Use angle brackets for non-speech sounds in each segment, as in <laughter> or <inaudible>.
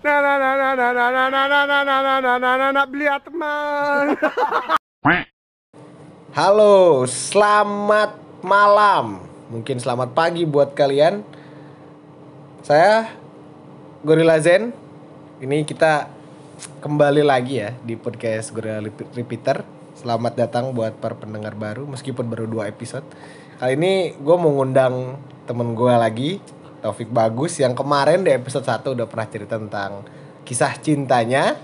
Na na na na na na na na na na na na na na na beli. Halo, selamat malam. Mungkin selamat pagi buat kalian. Saya Gorilla Zen. Ini kita kembali lagi ya di podcast Gorilla Repe- Repeater. Selamat datang buat para pendengar baru meskipun baru dua episode. Kali ini gue mau ngundang temen gue lagi, Taufik Bagus yang kemarin di episode 1 udah pernah cerita tentang kisah cintanya.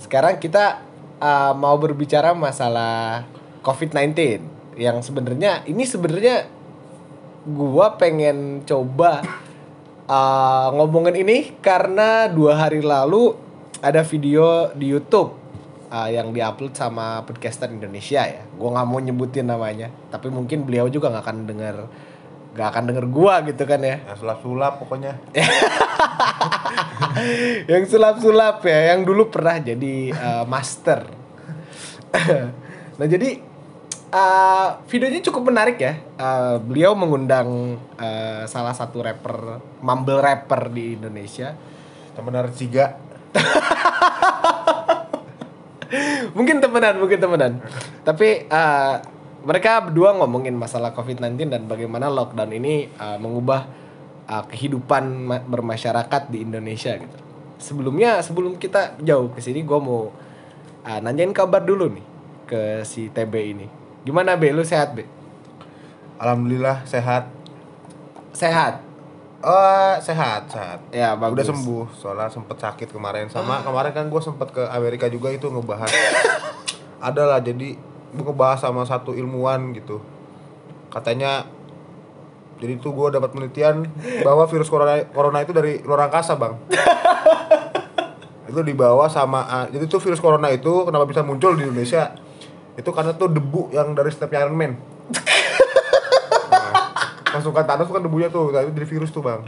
Sekarang kita uh, mau berbicara masalah COVID-19 yang sebenarnya ini sebenarnya gua pengen coba uh, ngomongin ini karena dua hari lalu ada video di YouTube uh, yang diupload sama podcaster Indonesia ya. Gua nggak mau nyebutin namanya, tapi mungkin beliau juga nggak akan dengar nggak akan denger gua gitu kan ya. Ya sulap-sulap pokoknya. <laughs> yang sulap-sulap ya, yang dulu pernah jadi uh, master. nah jadi uh, videonya cukup menarik ya. Uh, beliau mengundang uh, salah satu rapper, mumble rapper di Indonesia. Temenan Ciga. <laughs> mungkin temenan, mungkin temenan. Tapi uh, mereka berdua ngomongin masalah COVID-19 dan bagaimana lockdown ini uh, mengubah uh, kehidupan ma- bermasyarakat di Indonesia gitu. Sebelumnya, sebelum kita jauh ke sini, gue mau uh, nanyain kabar dulu nih ke si TB ini. Gimana Be? Lu sehat Be? Alhamdulillah sehat. Sehat. Oh, sehat, sehat. Ya bagus. Udah sembuh, soalnya sempet sakit kemarin sama kemarin kan gue sempet ke Amerika juga itu ngebahas. <coughs> Ada lah jadi ngebahas sama satu ilmuwan gitu. Katanya jadi tuh gue dapat penelitian bahwa virus corona corona itu dari luar angkasa bang. itu dibawa sama ah, jadi tuh virus corona itu kenapa bisa muncul di Indonesia? Itu karena tuh debu yang dari stepnya Iron Man. pasukan Thanos tuh kan debunya tuh, nah, itu dari virus tuh bang.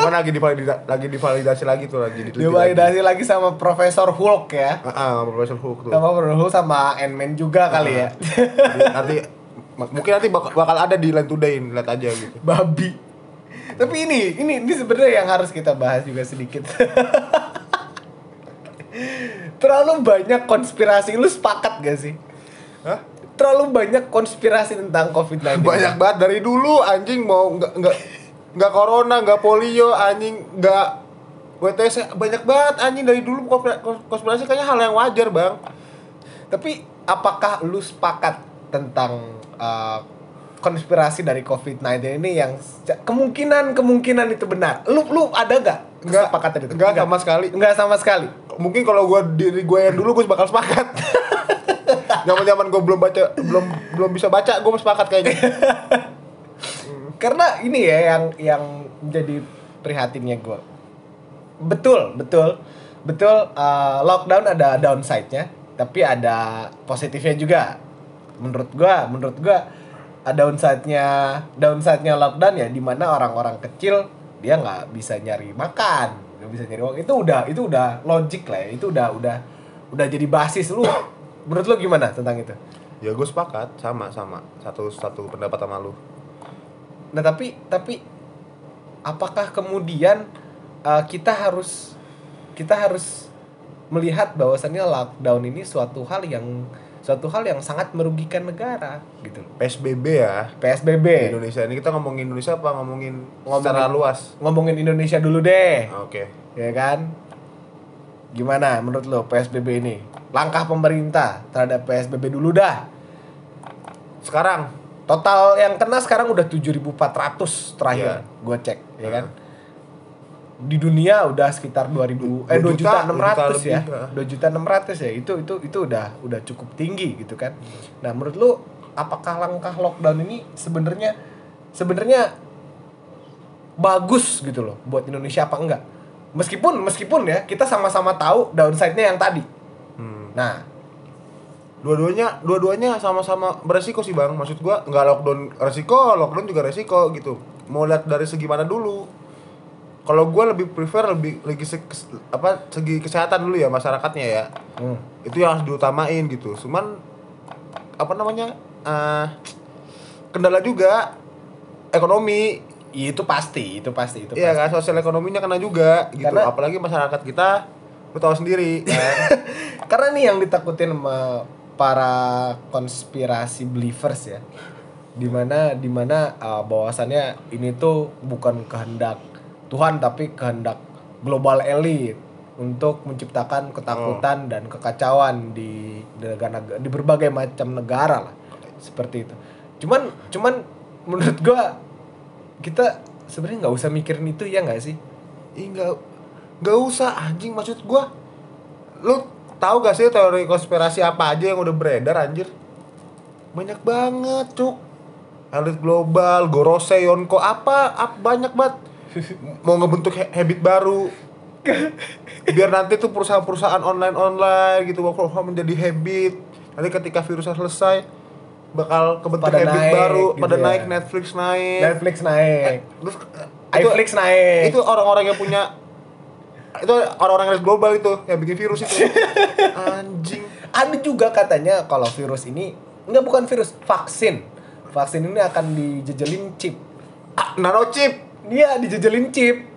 Cuman lagi divalidasi, lagi divalidasi lagi tuh lagi diteliti lagi. Divalidasi lagi sama Profesor Hulk ya. Ah, ah, Profesor Hulk tuh. Sama Profesor Hulk sama Ant-Man juga kali ya. Nanti mungkin nanti bakal, bakal ada di Line Today, lihat aja gitu. babi. Tapi ini, ini, ini sebenarnya yang harus kita bahas juga sedikit. <laughs> Terlalu banyak konspirasi, lu sepakat gak sih? Hah? Terlalu banyak konspirasi tentang COVID-19. Banyak banget dari dulu anjing mau nggak nggak nggak corona, nggak polio, anjing nggak WTS banyak banget anjing dari dulu konspira- konspirasi kayaknya hal yang wajar bang. Tapi apakah lu sepakat tentang uh, konspirasi dari COVID-19 ini yang seca- kemungkinan-kemungkinan itu benar? Lu lu ada gak Nggak, kesepakatan itu? nggak sama sekali. Enggak sama sekali. Mungkin kalau gue diri gue yang dulu gue bakal sepakat. <laughs> Zaman zaman gue belum baca belum belum bisa baca gue sepakat kayaknya. <laughs> Karena ini ya yang yang jadi prihatinnya gue. Betul, betul, betul. uh, lockdown ada downside-nya, tapi ada positifnya juga. Menurut gue, menurut gue ada downside-nya, downside-nya lockdown ya, di mana orang-orang kecil dia nggak bisa nyari makan, nggak bisa nyari uang. Itu udah, itu udah logik lah, ya. itu udah, udah, udah jadi basis lu. Menurut lu gimana tentang itu? ya gue sepakat sama sama satu satu pendapat sama lu. Nah tapi tapi apakah kemudian uh, kita harus kita harus melihat bahwasannya lockdown ini suatu hal yang suatu hal yang sangat merugikan negara gitu loh. PSBB ya. Di PSBB Indonesia ini kita ngomongin Indonesia apa ngomongin, Ngomongin- secara luas? ngomongin Indonesia dulu deh Oke. ya kan gimana menurut lo PSBB ini langkah pemerintah terhadap PSBB dulu dah Sekarang total yang kena sekarang udah 7.400 terakhir Iya. gue cek ya Nah. kan di dunia udah sekitar 2000 eh 2 Dua juta juta, 600 ya. lebih, ya. 2 juta 600 ya. Itu itu itu udah udah cukup tinggi gitu kan. Nah, menurut lu apakah langkah lockdown ini sebenarnya sebenarnya bagus gitu loh buat Indonesia apa enggak? Meskipun meskipun ya kita sama-sama tahu downside-nya yang tadi. hmm, Nah, dua-duanya dua-duanya sama-sama beresiko sih bang. Maksud gua nggak lockdown resiko, lockdown juga resiko gitu. Mau lihat dari segi mana dulu? Kalau gua lebih prefer lebih lagi se- apa segi kesehatan dulu ya masyarakatnya ya. hmm, Itu yang harus diutamain gitu. Cuman apa namanya? eh, kendala juga ekonomi Iya, itu pasti, itu pasti, itu Iya pasti. kan, sosial ekonominya kena juga gitu. Karena- Apalagi masyarakat kita, lu tahu sendiri kan. <laughs> Karena nih yang ditakutin sama para konspirasi believers ya. Di mana di mana uh, bahwasannya ini tuh bukan kehendak Tuhan tapi kehendak global elit untuk menciptakan ketakutan dan kekacauan di negara di berbagai macam negara lah seperti itu. Cuman cuman menurut gua kita sebenarnya nggak usah mikirin itu ya nggak sih? Ih nggak nggak usah anjing maksud gua. Lu tahu gak sih teori konspirasi apa aja yang udah beredar anjir? Banyak banget, cuk. Elit global, Gorose, Yonko, apa, apa banyak banget. <laughs> Mau ngebentuk ha- habit baru. Biar nanti tuh perusahaan-perusahaan online-online gitu work from menjadi habit. Nanti ketika virusnya selesai bakal kebentuk Pada habit naik baru, gitu pada ya. naik Netflix naik. Netflix naik, Terus eh, iFlix naik. itu orang-orang yang punya itu orang-orang elit global itu yang bikin virus itu. <laughs> Anjing. Ada juga katanya kalau virus ini enggak bukan virus vaksin. Vaksin ini akan dijejelin chip. Ah, nanochip dia dijejelin chip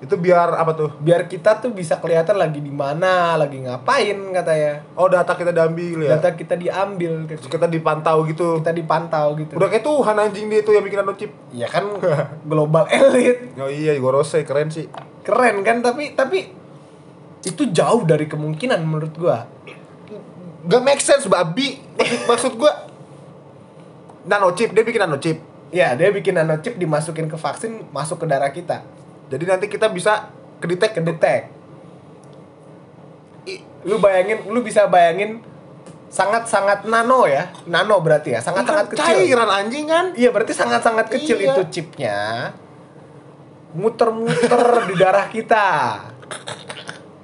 itu biar apa tuh? Biar kita tuh bisa kelihatan lagi di mana lagi ngapain katanya. Oh data kita diambil ya? Data kita diambil terus gitu. kita dipantau gitu? Kita dipantau gitu. Udah kayak Tuhan anjing dia itu yang bikin nanochip ya kan <laughs> global elite. Oh iya Gorose keren sih. Keren kan tapi tapi itu jauh dari kemungkinan menurut gua. Gak make sense babi maksud, maksud gua nanochip dia bikin nanochip ya dia bikin nanochip dimasukin ke vaksin masuk ke darah kita jadi nanti kita bisa kedetek kedetek. I- lu bayangin lu bisa bayangin sangat sangat nano ya. Nano berarti ya sangat sangat Kan kecil. cairan anjing kan? Iya berarti sangat sangat kecil Iya. itu chipnya. Muter-muter <laughs> di darah kita.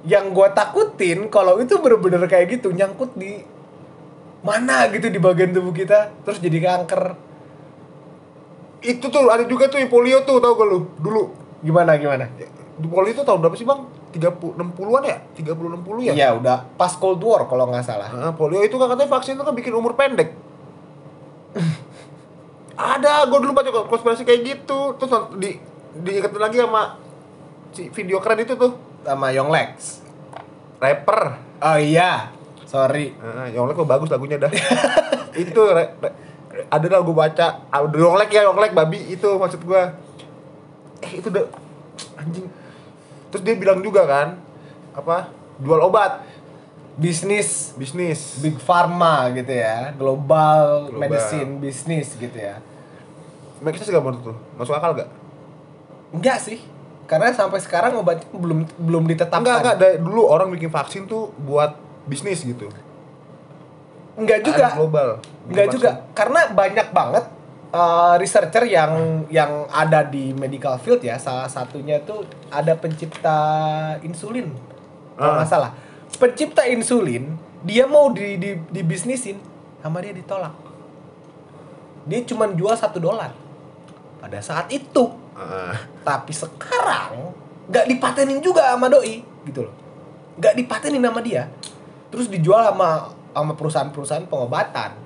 Yang gua takutin kalau itu bener-bener kayak gitu nyangkut di mana gitu di bagian tubuh kita terus jadi kanker. Itu tuh ada juga tuh polio tuh tau gak lu? Dulu gimana gimana? Di polio itu tahun berapa sih bang? 30 60-an ya? 30 60 ya? Iya udah pas cold war kalau nggak salah. Nah, polio itu kan katanya vaksin itu kan bikin umur pendek. <laughs> Ada gue dulu baca konspirasi kayak gitu. Terus di diingetin lagi sama si video keren itu tuh. Sama Yonglex rapper. Oh iya. Sorry. Nah, Yonglek kok bagus lagunya dah. <laughs> itu re, re, ada lah gue baca, Yonglek ya Yonglek babi itu maksud gue. Eh itu udah anjing. Terus dia bilang juga kan apa jual obat bisnis bisnis. big pharma gitu ya global, Global. medicine bisnis gitu ya Make sense gak menurut tuh? Masuk akal gak? enggak sih karena sampai sekarang obatnya belum belum ditetapkan Enggak enggak dari dulu orang bikin vaksin tuh buat bisnis gitu. enggak juga Ada global. enggak vaksin. juga karena banyak banget uh, researcher yang yang ada di medical field ya salah satunya tuh ada pencipta insulin kalau Ah. nggak salah. Pencipta insulin dia mau di, di dibisnisin sama dia ditolak. Dia cuma jual satu dolar. Pada saat itu Ah, tapi sekarang nggak dipatenin juga sama doi gitu loh. Nggak dipatenin sama dia. Terus dijual sama sama perusahaan-perusahaan pengobatan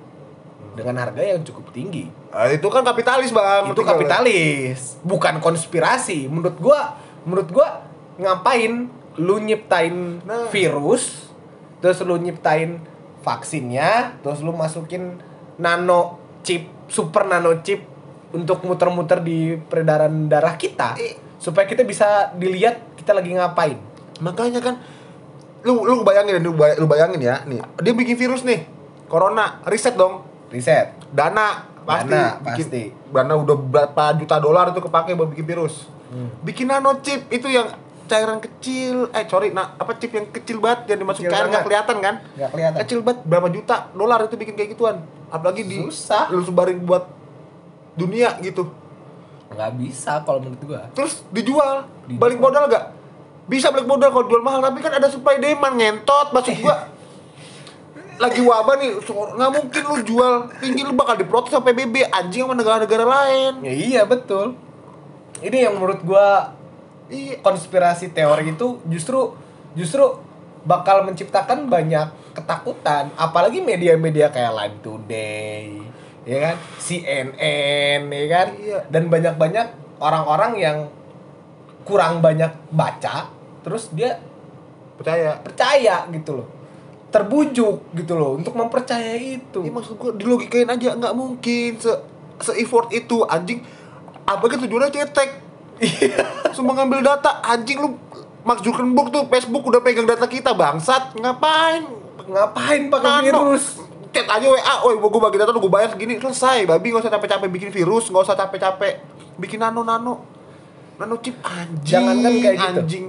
dengan harga yang cukup tinggi ah, itu kan kapitalis bang. itu kapitalis bukan konspirasi menurut gua menurut gua ngapain lu nyiptain Nah. virus terus lu nyiptain vaksinnya terus lu masukin nano chip super nano chip untuk muter-muter di peredaran darah kita Eh. supaya kita bisa dilihat kita lagi ngapain Makanya kan lu lu bayangin lu, bay- lu bayangin ya nih dia bikin virus nih corona riset dong riset dana pasti Dana, bikin pasti. dana udah berapa juta dolar itu kepake buat bikin virus. Hmm. bikin nano chip itu yang cairan kecil eh sorry nah apa chip yang kecil banget yang dimasukin Kecil cairan nggak kelihatan kan? Nggak kelihatan. Kecil banget berapa juta dolar itu bikin kayak gituan. Apalagi di Susah. lu sebarin buat dunia gitu. Nggak bisa kalau menurut gua. Terus dijual, Dijual. balik modal gak bisa balik modal kalau jual mahal tapi kan ada supply demand ngentot maksud gua lagi wabah nih so- nggak mungkin lu jual tinggi lu bakal diprotes sama PBB anjing sama negara-negara lain. Ya iya betul. Ini yang menurut gua iya. konspirasi teori itu justru justru bakal menciptakan banyak ketakutan. Apalagi media-media kayak Line Today ya kan? CNN ya kan? Iya. dan banyak-banyak orang-orang yang kurang banyak baca terus dia Percaya. percaya gitu loh terbujuk gitu loh untuk mempercayai itu. Iya maksud gua dilogikain aja nggak mungkin se se effort itu anjing. Apa gitu tujuannya cetek? Semua ngambil data anjing lu Mark Zuckerberg tuh Facebook udah pegang data kita bangsat. Ngapain? Ngapain pakai virus? Chat aja WA, oi gua gua bagi data lu gua bayar segini. Selesai babi nggak usah capek-capek bikin virus nggak usah capek-capek bikin nano nano nano chip anjing Jangankan kayak gitu. anjing.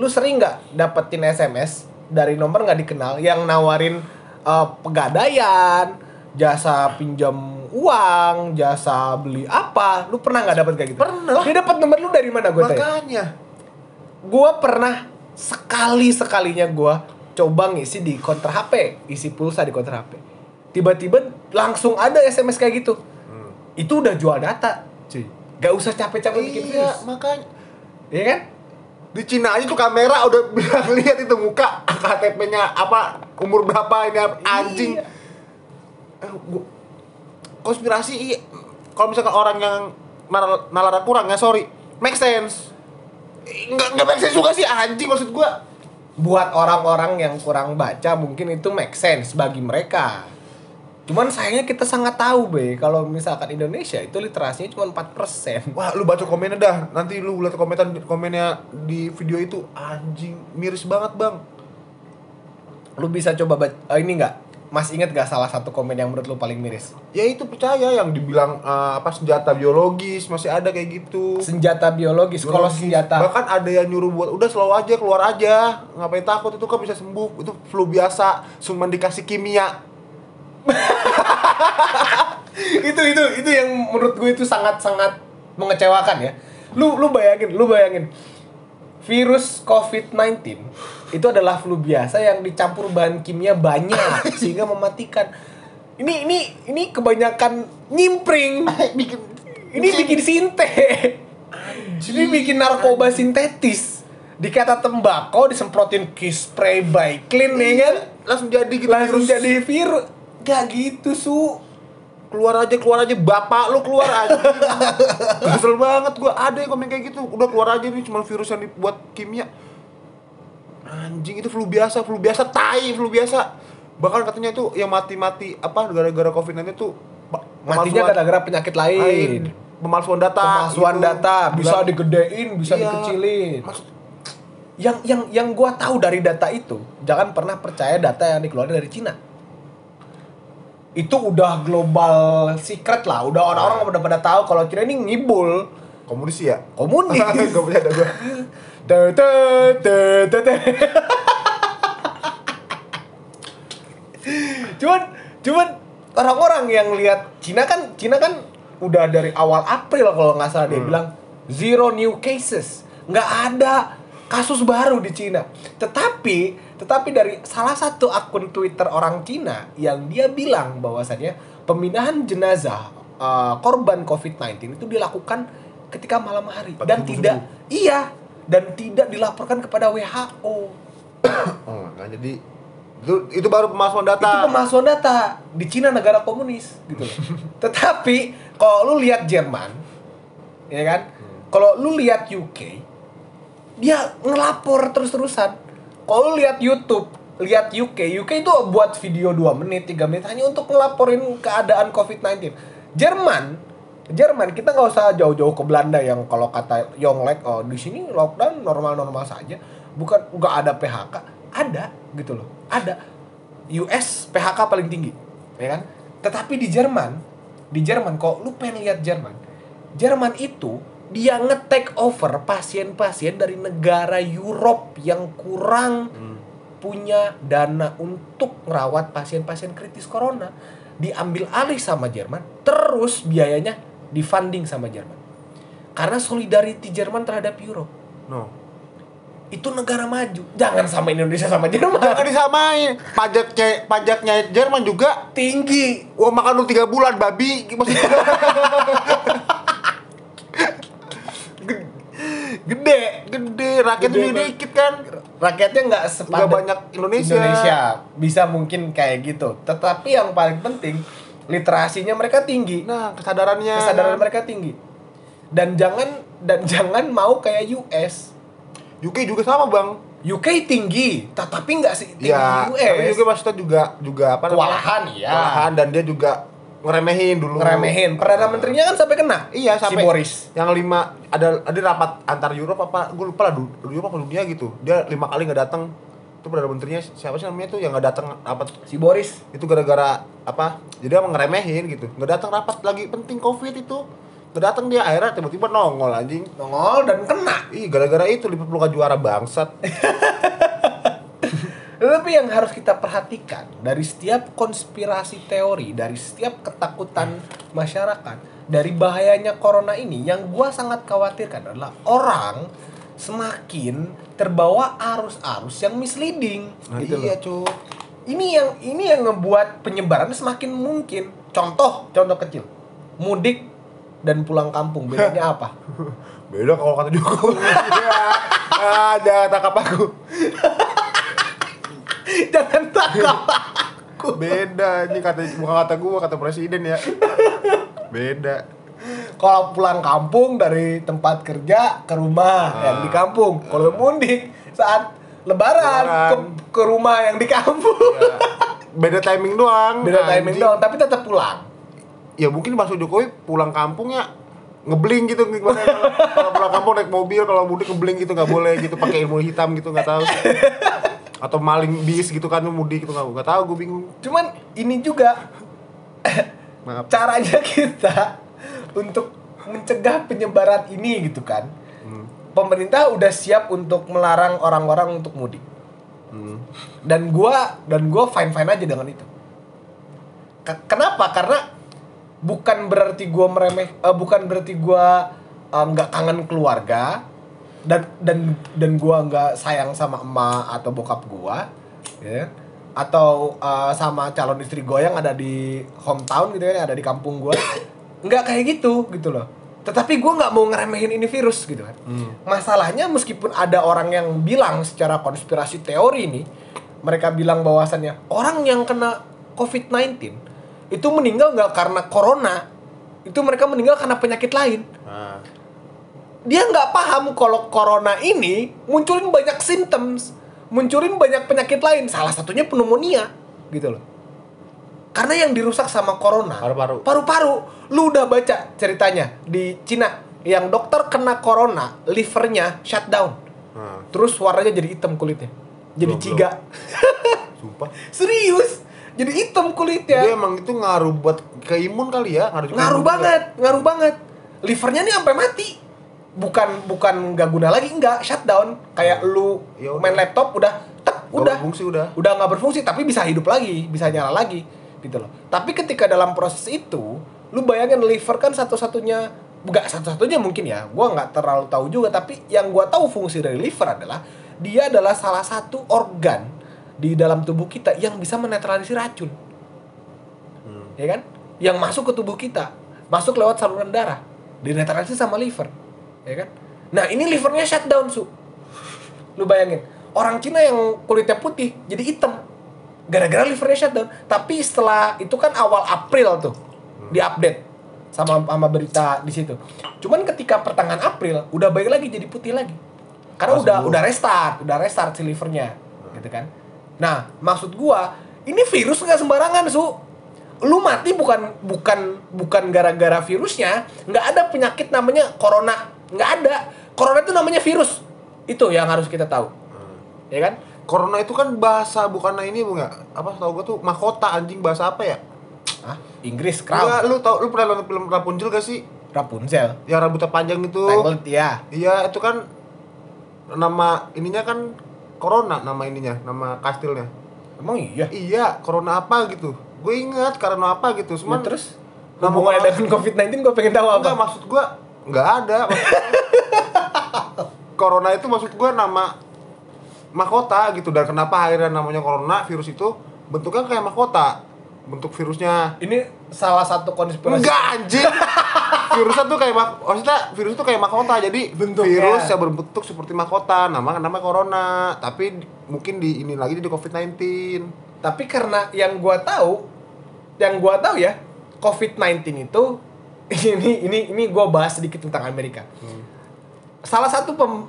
Lu sering nggak dapetin SMS dari nomor nggak dikenal yang nawarin eh, pegadaian jasa pinjam uang jasa beli apa lu pernah nggak dapet kayak gitu? Pernah lah. dia dapat nomor lu dari mana gue tanya? Makanya. Gue pernah sekali sekalinya gue coba ngisi di counter HP isi pulsa di counter HP tiba-tiba langsung ada SMS kayak gitu. Itu udah jual data. Cuy. Gak usah capek-capek bikin iya virus. makanya. Iya kan di Cina aja tuh kamera udah <laughs> bilang lihat itu muka KTP-nya apa umur berapa ini anjing Iya. Eh, gua- konspirasi iya. kalau misalkan orang yang nalar, nalara kurang ya sorry make sense nggak nggak make sense juga sih anjing maksud gua buat orang-orang yang kurang baca mungkin itu make sense bagi mereka. Cuman sayangnya kita sangat tahu be. Kalau misalkan Indonesia itu literasinya cuma 4%. wah lu baca komennya dah. Nanti lu lihat komentar komennya di video itu. Anjing miris banget bang. Lu bisa coba baca eh, ini enggak? Mas inget gak salah satu komen yang menurut lu paling miris? ya itu percaya yang dibilang eh, apa senjata biologis masih ada kayak gitu. Senjata biologis, kalau Biologis. senjata bahkan ada yang nyuruh buat udah slow aja keluar aja. Ngapain takut? Itu kan bisa sembuh. Itu flu biasa cuma dikasih kimia <laughs> itu itu itu yang menurut gue itu sangat-sangat mengecewakan ya. Lu lu bayangin, lu bayangin. Virus COVID-19 itu adalah flu biasa yang dicampur bahan kimia banyak <laughs> sehingga mematikan. Ini ini ini kebanyakan nyimpring. <laughs> bikin Ini bikin sinte. Ini bikin narkoba sintetis. Dikata tembakau disemprotin kiss spray by clean ya kan? langsung jadi gitu Langsung virus. jadi virus. Gak gitu, Su. keluar aja keluar aja bapak lu keluar aja <laughs> kesel banget gua ada yang komen kayak gitu udah keluar aja nih cuma virus yang dibuat kimia anjing itu flu biasa flu biasa tai flu biasa bahkan katanya itu yang mati-mati apa gara-gara covid 19 tuh Matinya gara-gara penyakit lain. lain pemalsuan data Pemalsuan gitu. data bisa Bilang- digedein, bisa Iya. dikecilin. Maksud- Yang yang yang gua tahu dari data itu, jangan pernah percaya data yang dikeluarin dari Cina. Itu udah global secret lah, udah orang-orang udah pada tahu kalau Cina ini ngibul. Komunis ya? Komunis. <laughs> Gak percaya ada <laughs> te. <laughs> cuman cuman orang-orang yang lihat Cina kan Cina kan udah dari awal April kalau nggak salah dia Hmm. bilang zero new cases. Nggak ada kasus baru di Cina. Tetapi tetapi dari salah satu akun Twitter orang Cina yang dia bilang bahwasannya pemindahan jenazah uh, korban COVID-19 itu dilakukan ketika malam hari. Dan tidak iya dan tidak dilaporkan kepada WHO oh nggak jadi itu itu baru pemalsuan data. Itu pemalsuan data di Cina negara komunis gitu loh. <laughs> Tetapi kalau lu lihat Jerman, ya kan? Kalau lu lihat UK, dia ngelapor terus-terusan. Kalau lihat YouTube, lihat UK, UK itu buat video 2 menit, 3 menit hanya untuk ngelaporin keadaan COVID-19. Jerman, Jerman kita nggak usah jauh-jauh ke Belanda yang kalau kata Yonglek, oh di sini lockdown normal-normal saja, bukan nggak ada PHK, ada gitu loh, ada. US PHK paling tinggi, ya kan? Tetapi di Jerman, di Jerman kok lu pengen lihat Jerman, Jerman itu dia nge-take over pasien-pasien dari negara Europe yang kurang punya dana untuk merawat pasien-pasien kritis corona. Diambil alih sama Jerman terus biayanya difunding sama Jerman. Karena solidarity Jerman terhadap Europe. No. Itu negara maju. Jangan sama Indonesia sama Jerman. Jangan disamain. Pajak pajaknya Jerman juga tinggi. Wah makan lu tiga bulan babi. Maksudnya <laughs> gede gede rakyat banget. dikit kan rakyatnya nggak sepadat Nggak banyak Indonesia. Indonesia bisa mungkin kayak gitu tetapi yang paling penting literasinya mereka tinggi nah kesadarannya kesadaran mereka tinggi dan jangan dan <laughs> jangan mau kayak US. UK juga sama bang UK tinggi, tetapi nggak sih tinggi ya US. tapi juga maksudnya juga juga apa? Kewalahan, iya. Kewalahan, dan dia juga ngeremehin dulu ngeremehin. Perdana menterinya kan sampai kena. Iya sampai si Boris. yang lima ada ada rapat antar Eropa apa gue lupa lah du- Eropa apa dunia gitu dia lima kali nggak datang itu perdana menterinya siapa sih namanya tuh yang nggak datang rapat Si Boris. itu gara-gara apa jadi emang ngeremehin gitu nggak datang rapat lagi penting covid itu nggak datang dia akhirnya tiba-tiba nongol anjing nongol dan kena. ih gara-gara itu Liverpool gak juara bangsat <laughs> Tetapi yang harus kita perhatikan dari setiap konspirasi teori, dari setiap ketakutan masyarakat, dari bahayanya corona ini, yang gua sangat khawatirkan adalah orang semakin terbawa arus-arus yang misleading. nah gitu iya loh. cu Ini yang ini yang ngebuat penyebaran semakin mungkin. Contoh, contoh kecil, mudik dan pulang kampung bedanya apa? <laughs> beda kalau kata Jokowi <laughs> ada takap aku <laughs> Jangan takut. beda ini kata bukan kata gua kata presiden ya beda Kalau pulang kampung dari tempat kerja ke rumah Ah. yang di kampung. Kalau mudik saat lebaran, Lebaran. ke, ke rumah yang di kampung. Ya, beda timing doang Beda timing anjing. doang, tapi tetap pulang. ya mungkin maksud Jokowi pulang kampungnya ngebling gitu gimana kalau pulang kampung naik mobil kalau mudik ngebling gitu nggak boleh gitu pakai ilmu hitam gitu nggak tahu atau maling bis gitu kan mudik gitu nggak nggak tahu gue bingung Cuman ini juga <coughs> maaf caranya kita untuk mencegah penyebaran ini gitu kan. Hmm. Pemerintah udah siap untuk melarang orang-orang untuk mudik. Hmm. dan gua dan gua fine fine aja dengan itu Ke- kenapa karena bukan berarti gua meremeh eh, bukan berarti gua eh, nggak kangen keluarga dan dan dan gua nggak sayang sama emak atau bokap gua ya. Atau eh, sama calon istri gua yang ada di hometown gitu kan yang ada di kampung gua nggak kayak gitu gitu loh. Tetapi gua nggak mau ngeremehin ini virus gitu kan. Masalahnya meskipun ada orang yang bilang secara konspirasi teori ini mereka bilang bahwasannya orang yang kena COVID-19 itu meninggal nggak karena corona itu mereka meninggal karena penyakit lain. Nah, dia nggak paham kalau corona ini munculin banyak symptoms munculin banyak penyakit lain. Salah satunya pneumonia gitu loh. Karena yang dirusak sama corona Paru-paru. paru-paru. Lu udah baca ceritanya di Cina yang dokter kena corona livernya shutdown nah, terus warnanya jadi hitam kulitnya. Jadi Belum, ciga. <laughs> Sumpah. Serius? Jadi hitam kulitnya. Dia emang itu ngaruh buat ke imun kali ya? Ngaruh, ngaruh juga. banget ngaruh banget. Livernya nih sampai mati bukan bukan nggak guna lagi nggak shutdown. Kayak lu Ya udah. main laptop udah tek Nggak udah. berfungsi udah. Udah nggak berfungsi tapi bisa hidup lagi bisa nyala lagi gitu loh. Tapi ketika dalam proses itu lu bayangin liver kan satu-satunya nggak satu-satunya mungkin ya gua nggak terlalu tahu juga tapi yang gua tahu fungsi dari liver adalah dia adalah salah satu organ di dalam tubuh kita yang bisa menetralisir racun. Hmm. ya kan? Yang masuk ke tubuh kita masuk lewat saluran darah dinetralisir sama liver ya kan? Nah ini livernya shutdown su. Lu bayangin orang Cina yang kulitnya putih jadi hitam. Gara-gara livernya shutdown. Tapi setelah itu kan awal April tuh diupdate sama sama berita di situ. Cuman ketika pertengahan April udah baik lagi jadi putih lagi. Karena Oh, udah sembuh. udah restart udah restart si livernya gitu kan? Nah maksud gua ini virus nggak sembarangan su. Lu mati bukan bukan bukan gara-gara virusnya nggak ada penyakit namanya corona nggak ada. Corona itu namanya virus. Itu yang harus kita tahu. Ya kan? Corona itu kan bahasa bukannya ini bu nggak? Apa tau gue tuh mahkota anjing bahasa apa ya? Ah Inggris Enggak, crown. lu tau lu pernah nonton film Rapunzel gak sih? Rapunzel. Yang rambutnya panjang itu. Tangled ya iya itu kan nama ininya kan corona nama ininya nama kastilnya. Emang iya? Iya corona apa gitu. Gue ingat karena apa gitu Ya, cuman terus? nama hubungannya dengan COVID-19 gue pengen tahu apa? Enggak maksud gue nggak ada. <laughs> Corona itu maksud gue nama mahkota gitu. Dan kenapa akhirnya namanya corona virus itu bentuknya kayak mahkota. Bentuk virusnya. Ini salah satu konspirasi. Enggak anjing. Virusnya tuh kayak mak maksudnya virus itu kayak mahkota. Jadi Bentuknya. virus yang berbentuk seperti mahkota. Nama namanya corona. Tapi mungkin di ini lagi di covid 19 tapi karena yang gua tahu yang gua tahu ya COVID-19 itu <laughs> ini ini ini gua bahas sedikit tentang Amerika salah satu pem-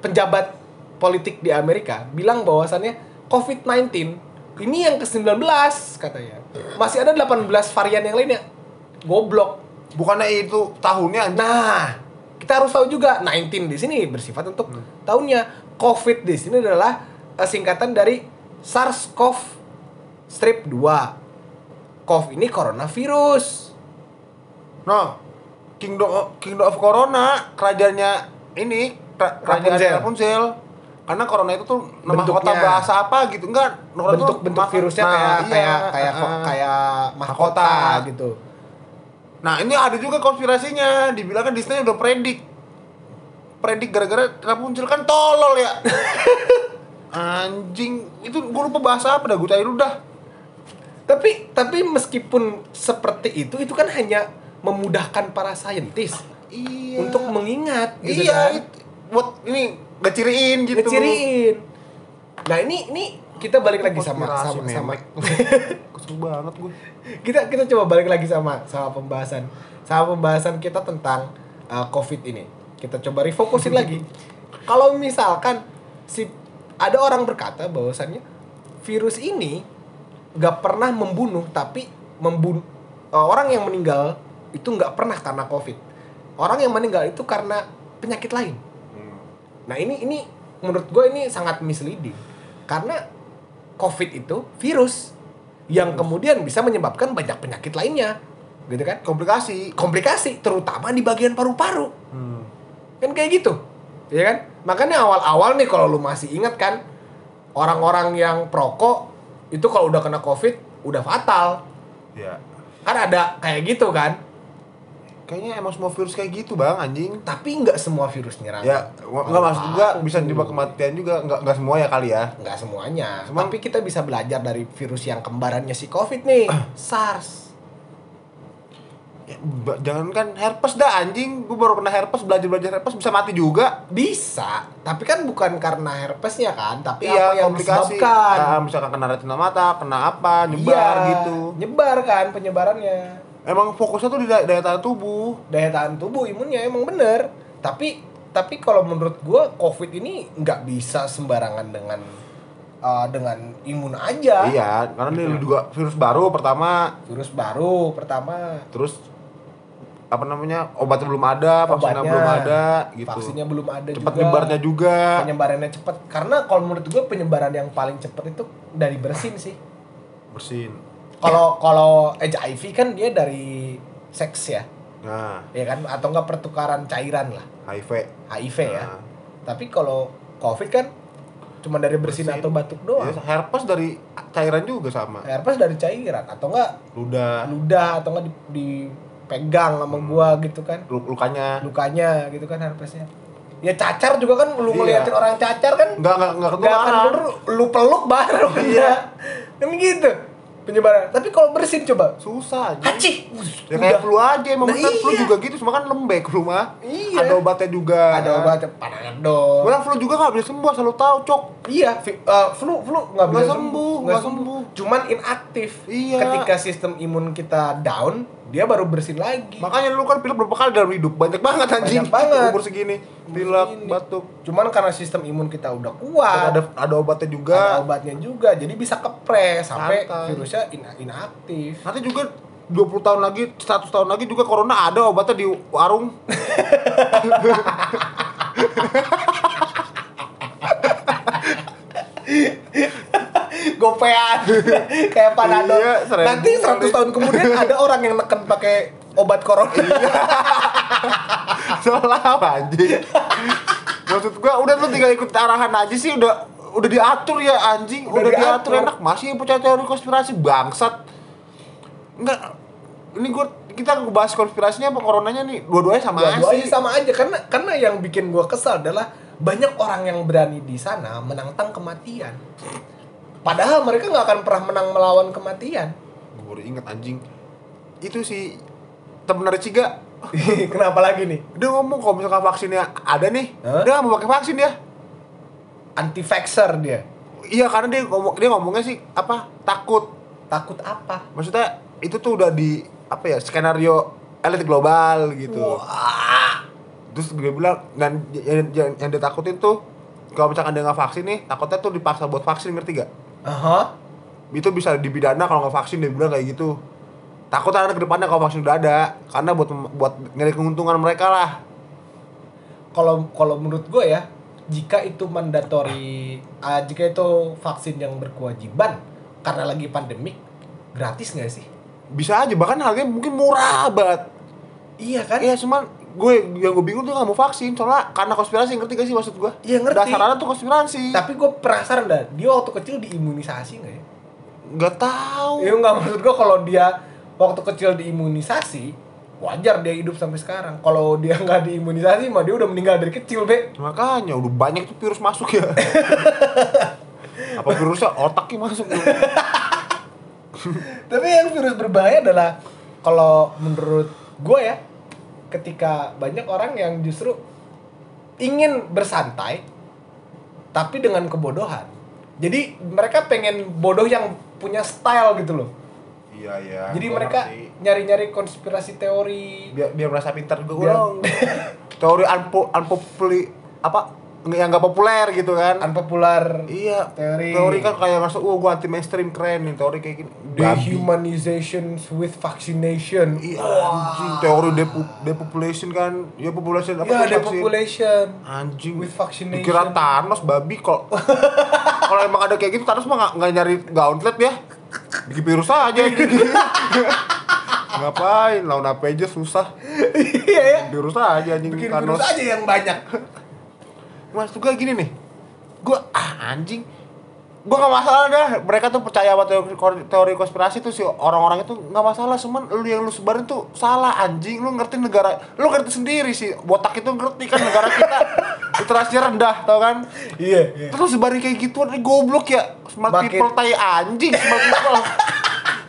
penjabat politik di Amerika bilang bahwasannya COVID-19 ini yang ke-19 katanya. Masih ada 18 varian yang lainnya. Goblok. Bukannya itu tahunnya. Nah, kita harus tahu juga 19 di sini bersifat untuk tahunnya. COVID di sini adalah eh, singkatan dari SARS-CoV strip 2. CoV ini coronavirus. No. Kingdom Kingdom of Corona kerajaannya ini kera- kerajaan Rapunzel. Rapunzel. Karena corona itu tuh nama Bentuknya. kota bahasa apa gitu enggak? Corona tuh bentuk bentuk maka- virusnya Nah, kayak iya, kayak kayak uh, uh. kayak mahkota, mahkota. gitu. Nah ini ada juga konspirasinya, dibilang kan Disney udah predik, predik gara-gara Rapunzel kan tolol ya. <laughs> Anjing, itu gue lupa bahasa apa dah, gue cari dulu dah. Tapi tapi meskipun seperti itu itu kan hanya memudahkan para saintis Iya. untuk mengingat gitu iya, kan. it- buat ini ngeciriin gitu. Ngeciriin. Nah, ini ini kita balik lagi sama sama sama. <laughs> Kesel banget gue. kita kita coba balik lagi sama sama pembahasan sama pembahasan kita tentang uh, covid ini kita coba refokusin <laughs> lagi kalau misalkan si ada orang berkata bahwasannya virus ini nggak pernah membunuh tapi membunuh orang yang meninggal itu nggak pernah karena covid orang yang meninggal itu karena penyakit lain Nah ini ini menurut gue ini sangat misleading karena COVID itu virus yang kemudian bisa menyebabkan banyak penyakit lainnya, gitu kan? Komplikasi. Komplikasi terutama di bagian paru-paru, Hmm. kan kayak gitu, ya kan? Makanya awal-awal nih kalau lu masih ingat kan orang-orang yang perokok itu kalau udah kena COVID udah fatal, Ya. kan ada kayak gitu kan? Kayaknya emang semua virus kayak gitu bang, anjing. Tapi nggak semua virus nyerang. Ya, nggak maksud juga bisa nyebab kematian juga, nggak nggak semua ya kali ya. nggak semuanya Cuman- tapi kita bisa belajar dari virus yang kembarannya si covid nih SARS Ya, jangan kan herpes dah anjing, gue baru kena herpes belajar belajar herpes bisa mati juga. bisa tapi kan bukan karena herpesnya kan tapi iya, apa yang komplikasi. disebabkan Ah, misalkan kena retina mata, kena apa, nyebar Iya, gitu. nyebar kan penyebarannya Emang fokusnya tuh di daya, daya tahan tubuh. daya tahan tubuh imunnya emang bener. Tapi tapi kalau menurut gua covid ini nggak bisa sembarangan dengan uh, dengan imun aja. Iya, karena ini juga virus baru pertama, virus baru pertama. Terus apa namanya obatnya belum ada, vaksinnya Obatnya, belum ada, gitu. vaksinnya belum ada Cepat juga. nyebarnya juga. penyebarannya cepat karena kalau menurut gue penyebaran yang paling cepat itu dari bersin sih. Bersin. Kalau kalau HIV kan dia dari seks ya Nah, ya kan atau enggak pertukaran cairan lah HIV. HIV ya Nah. tapi kalau COVID kan cuma dari bersin, Bersin. atau batuk doang Ya, herpes dari cairan juga sama. herpes dari cairan atau enggak Ludah, ludah atau enggak di- dipegang sama gua gitu kan lu- lukanya. lukanya gitu kan herpesnya ya cacar juga kan lu Iya. ngeliatin orang cacar kan Enggak enggak enggak Gak akan ketularan. bener, lu peluk baru Iya. kan gitu penyebaran tapi kalau bersin coba Susah aja. haci Ya kayak flu aja, emang Nah, bener flu iya. juga gitu, cuma kan lembek flu mah. Iya. Ada obatnya juga. ada obat panadol Orang flu juga gak bisa sembuh, selalu tahu cok. iya eh, flu flu nggak bisa sembuh, nggak nggak sembuh. cuman inaktif Iya. ketika sistem imun kita down dia baru bersin lagi Makanya lu kan pilek berapa kali dalam hidup? Banyak banget anjing. Banyak banget. Umur segini. Pilek, batuk. cuman karena sistem imun kita udah kuat ada ada obatnya juga. ada obatnya juga jadi bisa kepres sampai virusnya ina- inaktif Nanti juga 20 tahun lagi, 100 tahun lagi juga corona ada obatnya di warung. <laughs> gopean <laughs> kayak panadol Iya, nanti 100 kali. tahun kemudian <laughs> ada orang yang neken pakai obat corona Salah apa anjing? Maksud gua udah lu tinggal ikut arahan aja sih udah udah diatur ya anjing, Udah udah, diatur. diatur. enak masih yang percaya teori konspirasi bangsat. Enggak ini gua kita ngebahas konspirasinya apa coronanya nih dua-duanya sama Dua-duanya sih. sama aja karena karena yang bikin gua kesal adalah banyak orang yang berani di sana menantang kematian padahal mereka nggak akan pernah menang melawan kematian. Gue baru inget anjing. Itu si temen dari Ciga <laughs> kenapa lagi nih? Dia ngomong kalau misalkan vaksinnya ada nih Hah? dia mau pakai vaksin dia. Anti vaxxer dia? Iya karena dia ngomong dia ngomongnya sih apa takut. Takut apa? Maksudnya itu tuh udah di apa ya skenario elit global gitu. Wah, terus dia bilang dan yang, yang, yang dia takutin tuh kalau misalkan dia nggak vaksin nih takutnya tuh dipaksa buat vaksin ngerti gak Aha. itu bisa dipidana kalau nggak vaksin dia bilang kayak gitu takut ada ke depannya kalau vaksin udah ada karena buat buat nyari keuntungan mereka lah Kalau kalau menurut gue ya, jika itu mandatory, ah, jika itu vaksin yang berkewajiban karena lagi pandemik, gratis nggak sih? bisa aja bahkan harganya mungkin murah banget Iya kan? Iya cuman gue yang gue bingung tuh gak mau vaksin soalnya karena konspirasi ngerti gak sih maksud gue? Iya, ngerti. Dasarannya tuh konspirasi. Tapi gue penasaran dah, dia waktu kecil diimunisasi nggak ya? Gak tahu. Iya nggak maksud gue kalau dia waktu kecil diimunisasi, wajar dia hidup sampai sekarang. Kalau dia nggak diimunisasi, mah dia udah meninggal dari kecil, be. Makanya udah banyak tuh virus masuk ya. <laughs> Apa virusnya otaknya masuk. Tapi yang virus berbahaya adalah kalau menurut gue ya, ketika banyak orang yang justru ingin bersantai, tapi dengan kebodohan. Jadi mereka pengen bodoh yang punya style gitu loh. Iya iya. Jadi mereka nyari-nyari konspirasi teori. biar biar merasa pintar Biar- dong. <laughs> Teori unpo unpopular apa yang nggak populer gitu kan. Unpopular iya. teori. Teori kan kayak ngerasa, oh gua anti mainstream keren nih teori kayak gini. Dehumanization with vaccination. Iya, anjing. Teori depo- depopulation kan, ya population apa Ya, depopulation. Anjing. With vaccination. Dikira Thanos babi kok. <laughs> Kalau emang ada kayak gitu Thanos mah nggak- nggak nyari gauntlet ya. Bikin virus aja. <laughs> Ngapain? Lawan apa aja susah. Iya ya. Virus aja anjing Bikin Thanos. virus aja yang banyak. Mas juga gini nih. Gua ah anjing. Gua gak masalah dah. Mereka tuh percaya sama teori, teori konspirasi tuh si orang-orang itu nggak masalah. Cuman lu yang lu sebarin tuh salah anjing. Lu ngerti negara, lu ngerti sendiri sih. Botak itu ngerti kan negara kita <laughs> literasinya rendah, tau kan? Iya, iya. Terus sebarin kayak gituan, eh, goblok ya. Smart Makin- people tai anjing, smart people. <laughs>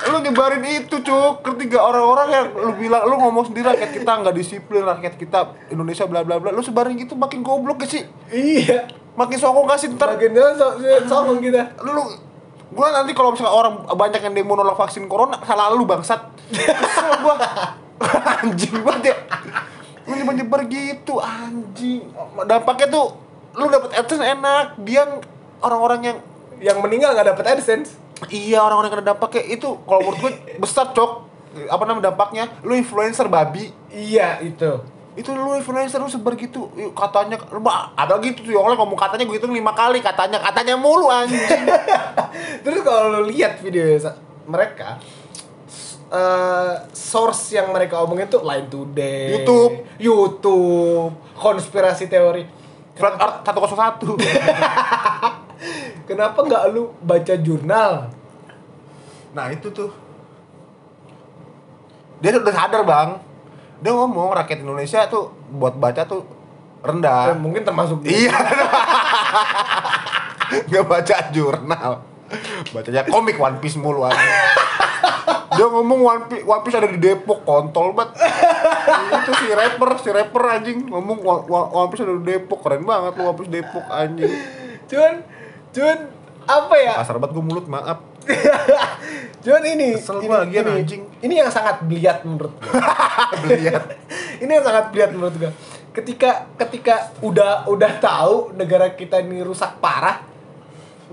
lu nyebarin itu cuk. Ketiga orang-orang yang lu bilang lu ngomong sendiri rakyat kita nggak disiplin rakyat kita Indonesia bla bla bla. Lu sebarin gitu makin goblok gak sih? Iya. makin songong gak sih ntar? Makin so, songong kita. lu gua nanti kalau misalnya orang banyak yang demo nolak vaksin corona salah lu bangsat. Kesel gua. <laughs> Anjing banget ya. Lu nyebar nyebar gitu anjing. Dampaknya tuh lu dapet adsense enak. Dia orang-orang yang Yang meninggal nggak dapat AdSense. Iya orang-orang yang kena dampaknya itu kalau menurut gue <laughs> besar cok. Apa namanya dampaknya? Lu influencer babi. Iya, itu. itu lu influencer lu sebar gitu. Katanya lu mah ada gitu tuh. Yang ngomong katanya gue hitung lima kali katanya katanya mulu anjing. <laughs> Terus kalau lu lihat video mereka eh source yang mereka omongin tuh Line Today, YouTube. YouTube, konspirasi teori. Flat Earth 101 <laughs> Kenapa nggak lu baca jurnal? Nah itu tuh. Dia udah sadar bang. Dia ngomong rakyat Indonesia tuh buat baca tuh rendah. Mungkin termasuk Iya. <laughs> Gak baca jurnal. Bacanya komik One Piece mulu aja Dia ngomong One Piece, One Piece ada di Depok kontol banget. Itu si rapper, si rapper anjing. Ngomong One Piece ada di Depok. Keren banget lu One Piece Depok anjing. Cuman, cuman apa ya? Kasar banget gue mulut maaf <laughs> Cuman ini, Kesel ini, gua ini, anjing. ini yang sangat beliat menurut gue. Lihat <laughs> <laughs> ini yang sangat beliat menurut gue. Ketika ketika udah udah tahu negara kita ini rusak parah,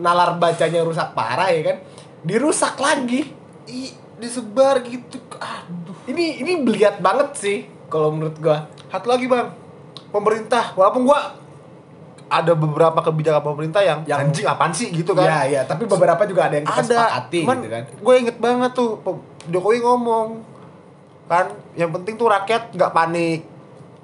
nalar bacanya rusak parah ya kan, dirusak lagi. Ih, disebar gitu Aduh Ini ini beliat banget sih kalau menurut gue. Satu lagi bang, pemerintah. Walaupun gua ada beberapa kebijakan pemerintah yang, Yang- anjing apaan sih gitu kan? Ya ya, tapi beberapa juga ada yang kita sepakati cuman gitu kan. Gue inget banget tuh Jokowi ngomong kan, yang penting tuh rakyat nggak panik,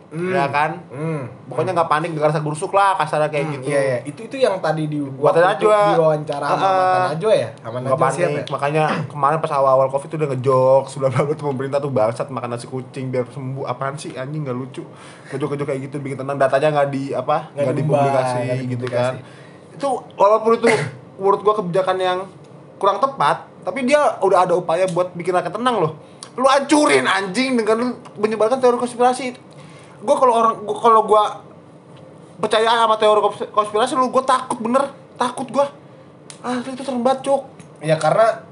Hmm. ya kan? Hmm. Pokoknya nggak panik negara gusuk lah kasarnya kayak Hmm, gitu. Iya, iya. Itu itu yang tadi di Buat waktu Najwa. di wawancara sama. Najwa ya? Sama Nggak Najwa panik, ya? makanya kemarin pas awal-awal covid tuh udah ngejok Sudah bla tuh pemerintah tuh bangsat makan nasi kucing biar sembuh Apaan sih anjing nggak lucu Ngejok-ngejok kayak gitu bikin tenang datanya nggak di apa Nggak nggak dipublikasi nggak gitu kan Itu walaupun itu menurut gua kebijakan yang kurang tepat Tapi dia udah ada upaya buat bikin rakyat tenang loh Lu hancurin anjing dengan lu menyebarkan teori konspirasi Gua kalau orang gua kalau gua percaya sama teori kons- konspirasi lu gua takut bener takut gua Asli itu serem banget cuk Ya karena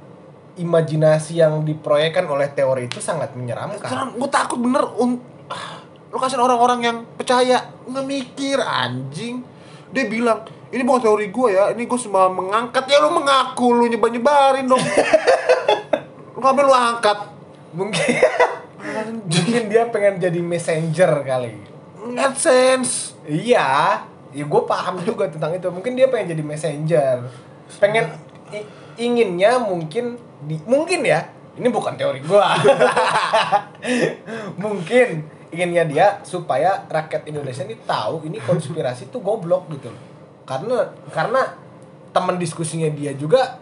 imajinasi yang diproyekkan oleh teori itu sangat menyeramkan. Sekarang gue takut bener un ah, <sighs> Lu kasihin orang-orang yang percaya nggak mikir anjing. Dia bilang, ini bukan teori gue ya, ini gue cuma mengangkat ya lu mengaku lu nyebar nyebarin dong. <laughs> lu ngapain lu angkat? Mungkin <laughs> mungkin dia pengen jadi messenger kali. AdSense. Iya, ya gue paham juga tentang itu. Mungkin dia pengen jadi messenger, pengen inginnya mungkin di, mungkin ya. Ini bukan teori gue. <laughs> mungkin inginnya dia supaya rakyat Indonesia ini tahu ini konspirasi itu goblok gitu loh. Karena karena teman diskusinya dia juga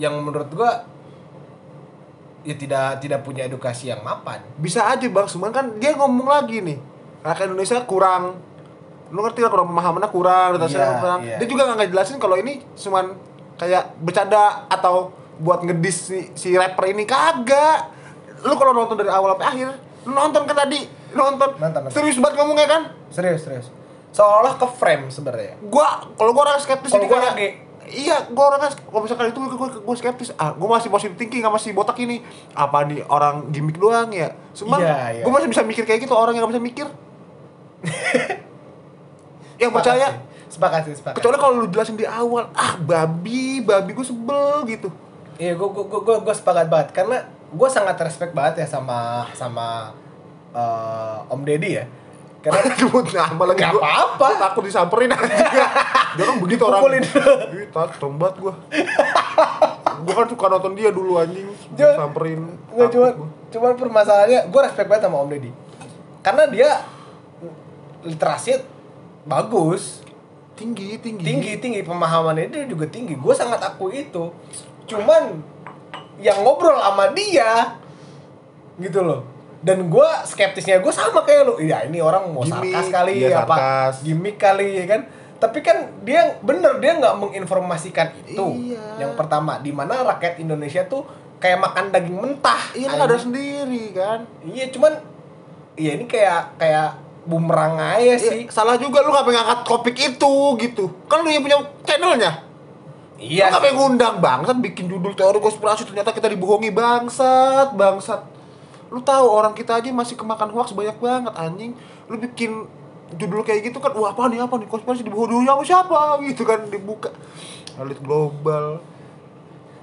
yang menurut gue ya tidak tidak punya edukasi yang mapan. Bisa aja bang, cuman kan dia ngomong lagi nih Rakyat Indonesia kurang Lu ngerti lah kurang pemahamannya kurang, Iya, kurang iya. Dia juga nggak ngejelasin kalau ini cuman kayak bercanda atau buat ngedis si, si rapper ini Kagak Lu kalau nonton dari awal sampai akhir Lu nonton kan tadi, lu nonton, Nonton. Serius banget ngomongnya kan Serius serius. Seolah ke frame sebenarnya. Gua, kalau gua orang skeptis Kalau gua kayak- lagi. Iya, gua orang kalau misalkan itu gua, gua skeptis. Ah, gua masih positive thinking sama si botak ini. Apa nih orang gimmick doang ya? Cuma Iya, iya. gua masih bisa mikir kayak gitu orang yang gak bisa mikir. <laughs> yang percaya Sepakat sih, sepakat. kecuali kalau lu jelasin di awal ah babi babi gue sebel gitu Iya, gue gue gue gue sepakat banget karena gue sangat respect banget ya sama sama eh, Om Deddy ya. Karena <laughs> Nyebut nama lagi Gak gua- apa-apa. gua takut disamperin anjing <laughs> dia kan begitu orang. Ih, tak tombat gua <laughs> gua kan suka nonton dia dulu anjing Jangan- disamperin nggak cuma gua. cuma permasalahannya gue respect banget sama Om Deddy. Karena dia literasi bagus, tinggi tinggi tinggi tinggi pemahamannya dia juga tinggi. Gue sangat akui itu. Cuman yang ngobrol sama dia gitu loh. Dan gue skeptisnya gue sama kayak lu. Iya ini orang mau Gimmick, sarkas kali iya, apa sarkas. gimmick kali ya kan. Tapi kan dia bener dia nggak menginformasikan itu. Iya. Yang pertama, di mana rakyat Indonesia tuh kayak makan daging mentah. iya Anjing. lu ada sendiri kan Iya cuman iya ini kayak kayak bumerang aja sih. Iya, salah juga lu ngapain ngangkat topik itu gitu kan lu yang punya channelnya Iya. Lu ngapain ngundang bangsat bikin judul teori konspirasi ternyata kita dibohongi bangsat bangsat lu tahu orang kita aja masih kemakan hoax banyak banget anjing. Lu bikin judul kayak gitu kan wah apa nih apa nih? Konspirasi dibohongi sama siapa? Gitu kan dibuka. Elit global.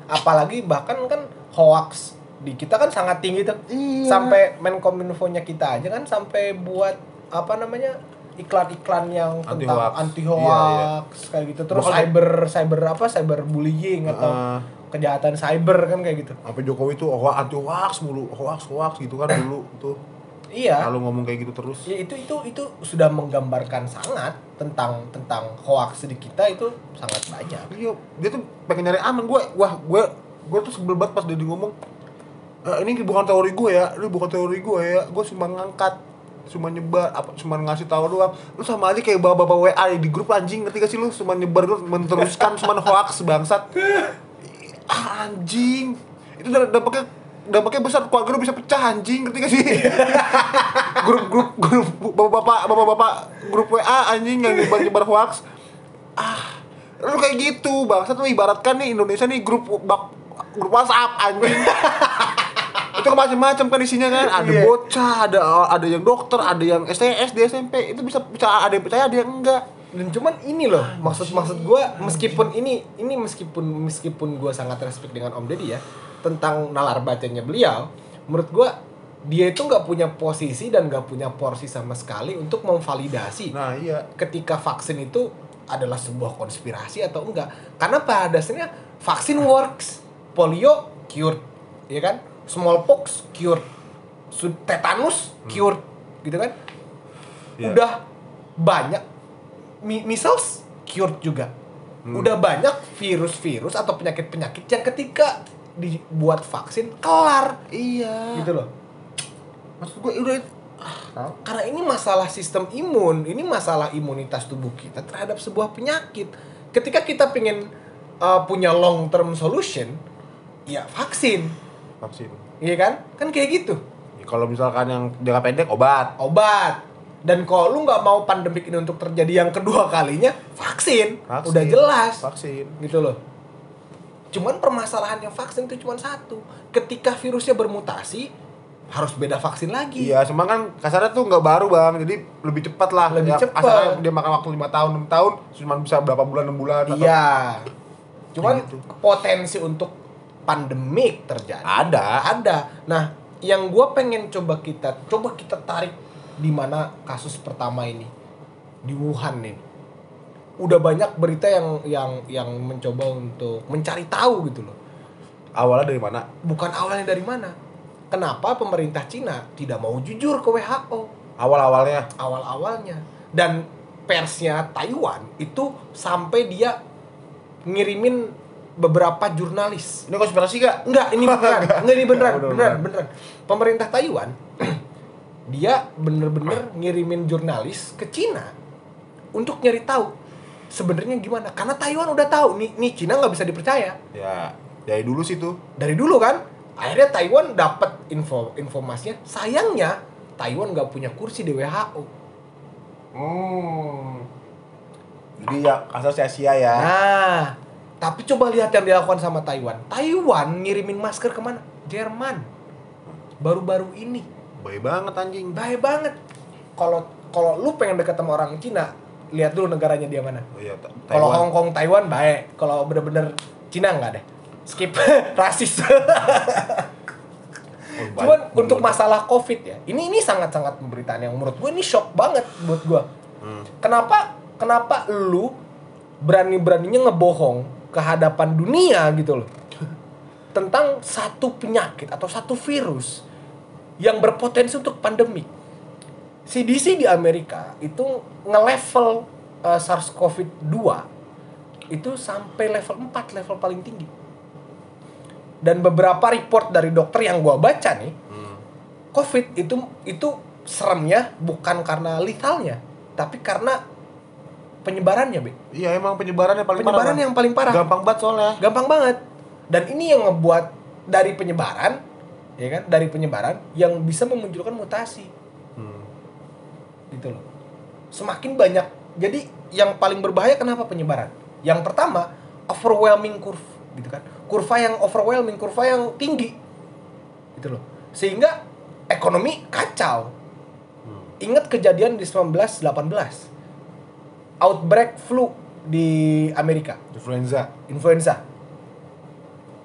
Apalagi bahkan kan hoax di kita kan sangat tinggi tuh. Iya. sampai Menkominfo-nya kita aja kan sampai buat apa namanya iklan-iklan yang Anti tentang hoax. anti Iya, hoax kayak gitu. Terus Makanya- cyber cyber apa cyber bullying atau. Kejahatan cyber kan kayak gitu apa Jokowi tuh oh, anti hoax mulu hoax hoax gitu kan dulu tuh iya kalau ngomong kayak gitu terus ya itu itu itu sudah menggambarkan sangat tentang tentang hoax di kita itu sangat banyak Iya, dia tuh pengen nyari aman. Gue, wah, gue, gue tuh sebel banget pas dia di ngomong. "Eh, ini bukan teori gue ya, ini bukan teori gue ya. Gue cuma ngangkat, cuma nyebar, apa, cuma ngasih tahu doang. Lu sama aja kayak bapak-bapak WA di grup anjing, ngerti gak sih lu? Cuma nyebar, lu meneruskan, <laughs> cuma hoax bangsat. Ah, anjing. Itu damp- dampaknya dampaknya besar. Keluarga lu bisa pecah anjing. Ngerti gak sih? <laughs> Grup grup grup bapak-bapak bapak-bapak grup WA anjing yang nyebar nyebar hoax. Ah lu kayak gitu. Bangsa tuh ibaratkan nih Indonesia nih grup bak, grup WhatsApp anjing. <laughs> Itu macam-macam kan isinya kan. Ada Iya. bocah ada ada yang dokter ada yang STS di SMP itu bisa bisa ada yang percaya ada yang enggak dan cuman ini loh maksud maksud gue meskipun ini ini meskipun meskipun gue sangat respect dengan Om Deddy ya tentang nalar bacanya beliau menurut gue dia itu nggak punya posisi dan nggak punya porsi sama sekali untuk memvalidasi nah iya. ketika vaksin itu adalah sebuah konspirasi atau enggak. Karena pada dasarnya vaksin works. Polio cured ya kan? Smallpox cured tetanus cured gitu kan? Iya. udah banyak measles cured juga. Udah banyak virus-virus atau penyakit-penyakit yang ketika dibuat vaksin kelar. Iya. Gitu loh. Maksud gue udah karena ini masalah sistem imun, ini masalah imunitas tubuh kita terhadap sebuah penyakit. Ketika kita pengen uh, punya long term solution, ya vaksin, vaksin. Iya kan? Kan kayak gitu, Ya, kalau misalkan yang jangka pendek obat. Obat. Dan kalau lu nggak mau pandemik ini untuk terjadi yang kedua kalinya, vaksin, Vaksin. udah jelas, vaksin gitu loh. Cuman permasalahannya vaksin itu cuma satu, ketika virusnya bermutasi, harus beda vaksin lagi. Iya, cuma kan kasarnya tuh nggak baru bang, jadi lebih cepat lah. Lebih Ya, cepat. Kasarnya dia makan waktu lima tahun, enam tahun, cuma bisa berapa bulan, enam bulan. atau- Iya. Cuman gitu. potensi untuk pandemik terjadi. Ada. Ada. Nah, yang gue pengen coba kita coba kita tarik di mana kasus pertama ini di Wuhan nih. Udah banyak berita yang yang yang mencoba untuk mencari tahu gitu loh. Awalnya dari mana? Bukan awalnya dari mana? Kenapa pemerintah Cina tidak mau jujur ke WHO Awal-awalnya. awal-awalnya dan persnya Taiwan itu sampai dia ngirimin beberapa jurnalis Ini konspirasi gak? Enggak, ini beneran. <laughs> Enggak ini beneran, Bener, beneran, bener. beneran. Pemerintah Taiwan dia bener-bener ngirimin jurnalis ke Cina untuk nyari tahu sebenarnya gimana. Karena Taiwan udah tahu nih, nih Cina nggak bisa dipercaya Ya, dari dulu sih tuh. dari dulu kan. Akhirnya Taiwan dapat info informasinya. Sayangnya Taiwan nggak punya kursi di WHO. Hmm. Jadi ya kasar sia-sia ya. Nah, tapi coba lihat yang dilakukan sama Taiwan. Taiwan ngirimin masker ke mana? Jerman. Baru-baru ini. Baik banget anjing. Baik banget. Kalau kalau lu pengen deket sama orang Cina, lihat dulu negaranya dia mana. Oh iya, Kalau. Hong Kong, Taiwan baik. Kalau bener-bener Cina nggak deh. Skip <laughs> rasis. Oh. Cuman Bener. untuk masalah COVID ya, ini ini sangat-sangat pemberitaan yang menurut gue ini shock banget buat gue. Hmm. Kenapa kenapa lu berani-beraninya ngebohong ke hadapan dunia gitu loh tentang satu penyakit atau satu virus yang berpotensi untuk pandemik. CDC di Amerika itu nge-level uh, SARS-CoV-2 itu sampai level 4, level paling tinggi. Dan beberapa report dari dokter yang gua baca nih, Hmm. COVID itu itu seremnya bukan karena lethalnya, tapi karena penyebarannya, Be. Iya emang penyebarannya paling Penyebaran parah. yang paling parah. Gampang banget soalnya. Gampang banget. Dan ini yang ngebuat dari penyebaran, ya kan? Dari penyebaran yang bisa memunculkan mutasi, Hmm. gitu loh. Semakin banyak. Jadi yang paling berbahaya kenapa penyebaran? Yang pertama, overwhelming curve, gitu kan? Kurva yang overwhelming, kurva yang tinggi. Gitu loh. Sehingga ekonomi kacau. Hmm. Ingat kejadian di 1918. Outbreak flu di Amerika, Influenza. influenza.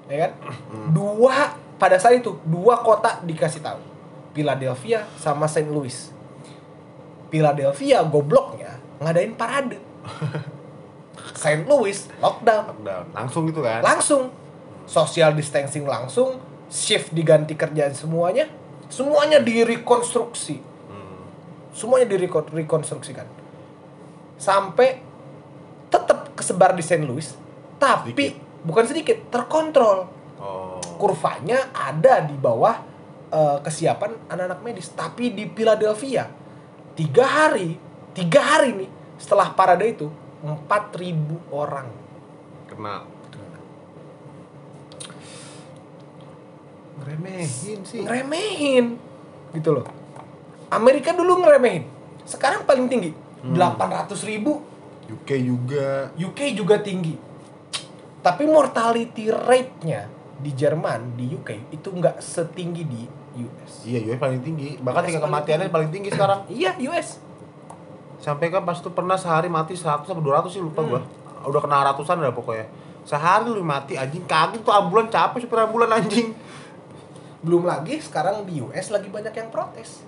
Ya kan? Dua pada saat itu dua kota dikasih tahu. Philadelphia sama St. Louis. Philadelphia gobloknya ngadain parade. <laughs> St. Louis lockdown Lockdown. Langsung gitu kan. langsung social distancing langsung shift diganti kerjaan semuanya semuanya direkonstruksi Hmm. semuanya direkonstruksikan sampai tetap kesebar di St. Louis tapi Sedikit. bukan sedikit terkontrol Oh. Kurvanya ada di bawah eh, kesiapan anak-anak medis tapi di Philadelphia tiga hari tiga hari nih setelah parade itu 4000 orang Kena. Ngeremehin sih. ngeremehin gitu loh Amerika dulu ngeremehin sekarang paling tinggi Hmm. 800 ribu UK juga. UK juga tinggi tapi mortality rate-nya di Jerman di UK itu nggak setinggi di US Iya, US paling tinggi. Bahkan US tingkat paling kematiannya tinggi. paling tinggi sekarang. <clears throat> iya US Sampai kan pas itu pernah sehari mati 100 sampai 200 sih lupa Hmm. gua. Udah kena ratusan dah pokoknya. Sehari lu mati anjing kaget tuh ambulan capek supir ambulan anjing. belum lagi sekarang di US lagi banyak yang protes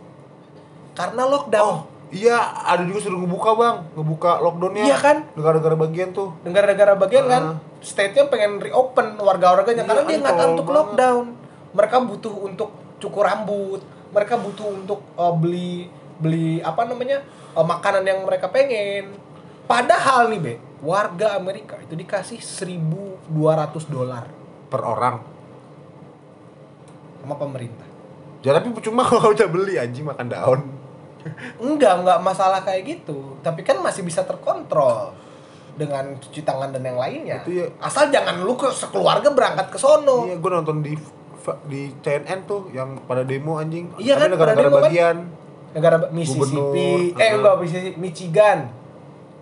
karena lockdown Oh, iya ada juga suruh ngebuka, Bang. Ngebuka lockdownnya. Iya kan? Negara-negara bagian tuh. negara-negara bagian kan Ah. state-nya pengen reopen warga-warganya Iya, karena dia kan, nggak tolol untuk banget. lockdown mereka butuh untuk cukur rambut mereka butuh untuk uh, beli beli apa namanya uh, makanan yang mereka pengen padahal nih be warga Amerika itu dikasih 1.200 dolar Per orang. sama pemerintah Ya tapi percuma <laughs> kalau udah beli anjing makan daun. Enggak enggak masalah kayak gitu. Tapi kan masih bisa terkontrol dengan cuci tangan dan yang lainnya. Itu ya. asal jangan lu ke sekeluarga berangkat ke sono. Iya, gua nonton di di CNN tuh yang pada demo anjing. Iya kan, negara-negara kan? bagian. negara Mississippi. Gubernur, eh enggak Mississippi Michigan.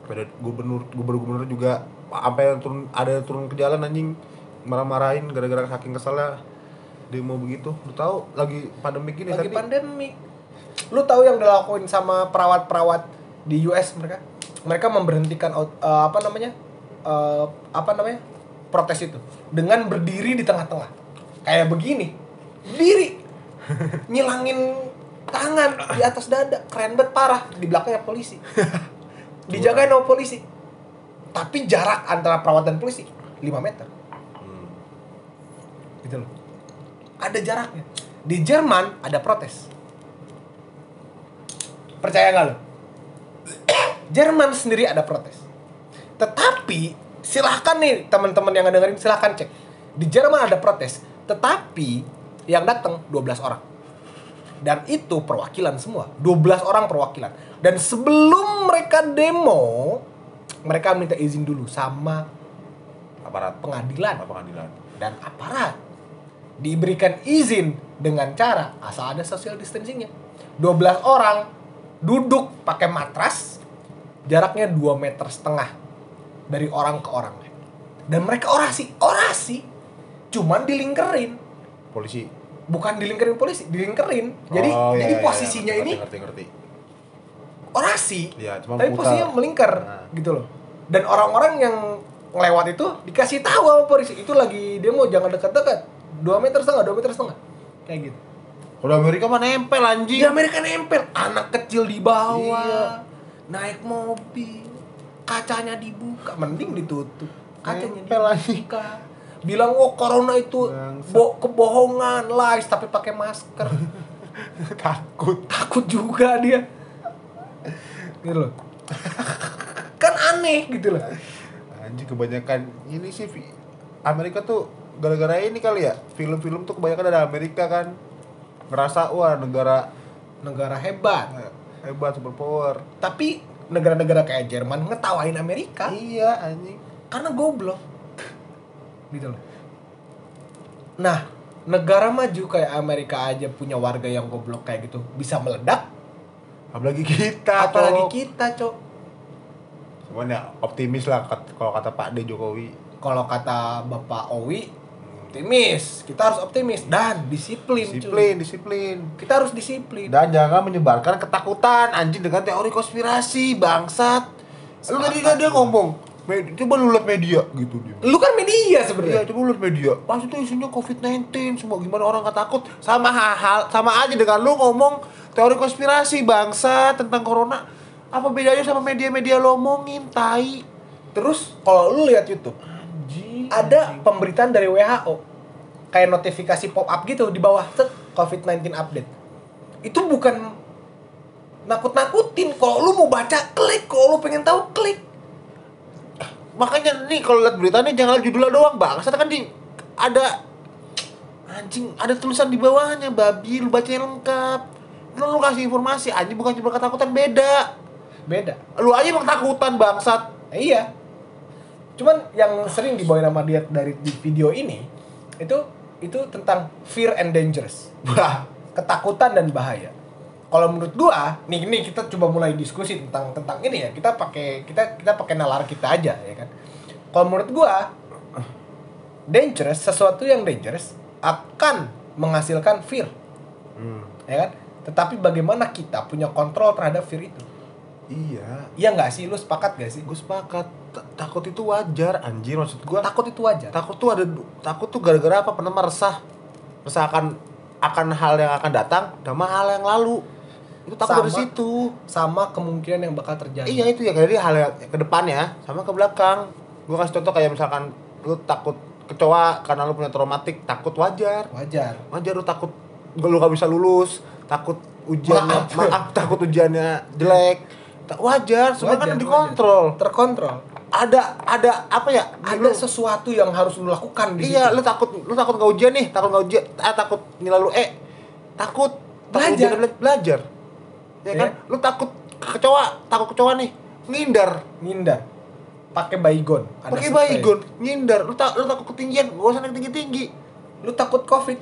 Pada gubernur gubernur gubernur juga sampai turun ada yang turun ke jalan anjing. Marah-marahin gara-gara saking keselnya demo begitu. Lu tahu lagi pandemi gini lagi tapi pandemi lu tahu yang dilakuin sama perawat-perawat di US mereka? Mereka memberhentikan eh, apa namanya? Eh, apa namanya? Protes itu. Dengan berdiri di tengah-tengah. Kayak begini. Berdiri. <laughs> Nyilangin tangan di atas dada. Keren banget parah. Di belakangnya polisi. <laughs> Dijagain sama polisi. Tapi jarak antara perawat dan polisi 5 meter. Hmm. gitu loh. Ada jaraknya. Di Jerman ada protes percaya nggak lo Jerman sendiri ada protes. Tetapi silahkan nih teman-teman yang dengerin silahkan cek. Di Jerman ada protes tetapi yang datang 12 orang. Dan itu perwakilan semua 12 orang perwakilan. Dan sebelum mereka demo mereka minta izin dulu sama aparat pengadilan. Pengadilan. Dan aparat diberikan izin dengan cara asal ada social distancingnya. 12 orang duduk pakai matras jaraknya 2 meter setengah dari orang ke orang dan mereka orasi orasi cuman dilingkerin polisi bukan dilingkerin polisi dilingkerin jadi Oh, iya, jadi iya, posisinya iya. ini ngerti ngerti, ngerti. orasi Iya, cuma tapi putar. posisinya melingkar Nah. gitu loh dan orang-orang yang ngelewat itu dikasih tahu sama polisi itu lagi demo jangan dekat-dekat 2 meter setengah 2 meter setengah kayak gitu kalau Amerika mah nempel anjing. Di Amerika nempel. Anak kecil di bawah. Iya. naik mobil. Kacanya dibuka. Mending ditutup. Kacanya Nempel anjing. dibuka bilang oh corona itu bo kebohongan. Lies tapi pakai masker. <laughs> Takut. Takut juga dia. Gitu loh. <laughs> Kan aneh gitu loh. Anjing kebanyakan ini sih Amerika tuh gara-gara ini kali ya. Film-film tuh kebanyakan dari Amerika kan ngerasa wah negara negara hebat. Eh, hebat super power. Tapi negara-negara kayak Jerman ngetawain Amerika. Iya anjing. Karena goblok. Gitu loh. Nah negara maju kayak Amerika aja punya warga yang goblok kayak gitu bisa meledak? Apalagi kita apalagi Cok. kita cok. Cuman ya optimis lah kalau kata Pak D Jokowi. Kalau kata Bapak Owi optimis kita harus optimis dan disiplin cuy. disiplin disiplin kita harus disiplin dan jangan menyebarkan ketakutan anjing dengan teori konspirasi bangsat lu tadi kan dia ngomong "Med- coba lu liat media gitu dia lu kan media Iya, sebenarnya coba lu liat media. Pas itu isinya COVID-19, semua gimana orang nggak takut. Sama hal sama aja dengan lu ngomong teori konspirasi bangsa tentang corona. Apa bedanya sama media-media lo omongin, tai? terus kalau lu lihat YouTube Anjing. ada pemberitaan dari WHO kayak notifikasi pop up gitu di bawah set COVID-19 update. Itu bukan nakut-nakutin. Kalau lu mau baca klik, kalau lu pengen tahu klik. Makanya nih kalau lihat beritanya jangan lihat judulnya doang, bangsa kan di ada anjing ada tulisan di bawahnya babi lu bacanya lengkap. Lu, lu kasih informasi anjing bukan cuma ketakutan beda. Beda. Lu aja emang takutan bangsat. Eh, iya. Cuman yang sering dibawain sama dia dari di video ini itu itu tentang fear and dangerous. Wah, ketakutan dan bahaya. Kalau menurut gua, nih ini kita coba mulai diskusi tentang tentang ini ya. Kita pakai kita kita pakai nalar kita aja ya kan. Kalau menurut gua dangerous sesuatu yang dangerous akan menghasilkan fear, Hmm. ya kan? Tetapi bagaimana kita punya kontrol terhadap fear itu? Iya, Iya nggak sih? Lu sepakat gak sih? gue sepakat Ta- takut itu wajar anjir maksud gue Takut itu wajar. takut tuh ada takut tuh gara-gara apa pernah meresah resah akan akan hal yang akan datang sama hal yang lalu itu takut dari Sama. situ Sama kemungkinan yang bakal terjadi. iya itu ya jadi hal yang ke depannya sama ke belakang gue kasih contoh kayak misalkan lu takut kecoa karena lu punya traumatik takut wajar Wajar. wajar lu takut lu gak bisa lulus takut ujiannya Maaf. maaf, takut ujiannya jelek wajar semua Wajar, kan dikontrol. wajar. Terkontrol. ada ada apa ya Ada lu- sesuatu yang harus lu lakukan di iya situ. lu takut lu takut nggak ujian nih takut nggak ujian ah, takut nilai lu eh takut takut Belajar. ujian, bela- belajar. Ya kan? Iya. lu takut kecoa takut kecoa nih ngindar. Ngindar. Pakai baygon. Pakai baygon ngindar. Lu tak lu takut ketinggian gak usah naik tinggi tinggi lu takut covid.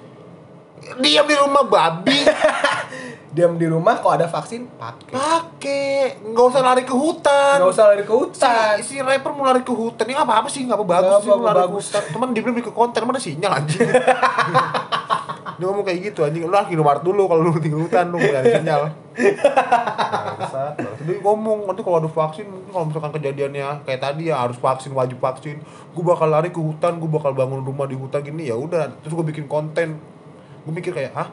Diam di rumah babi <laughs> diam di rumah kok ada vaksin pakai pakai nggak usah lari ke hutan nggak usah lari ke hutan si, si rapper mau lari ke hutan ini apa apa sih nggak apa bagus Nggak sih apa-apa, lari ke bagus. hutan cuman dia belum ke konten mana sinyal anjing <laughs> Dia ngomong kayak gitu anjing, lu harus Indomaret dulu kalau lu tinggal hutan lu nyari sinyal. Bangsat. Bangsat. Dia ngomong nanti kalau ada vaksin, mungkin kalau misalkan kejadiannya kayak tadi ya harus vaksin, wajib vaksin. Gue bakal lari ke hutan, gue bakal bangun rumah di hutan gini ya udah. Terus gue bikin konten. Gue mikir kayak, hah?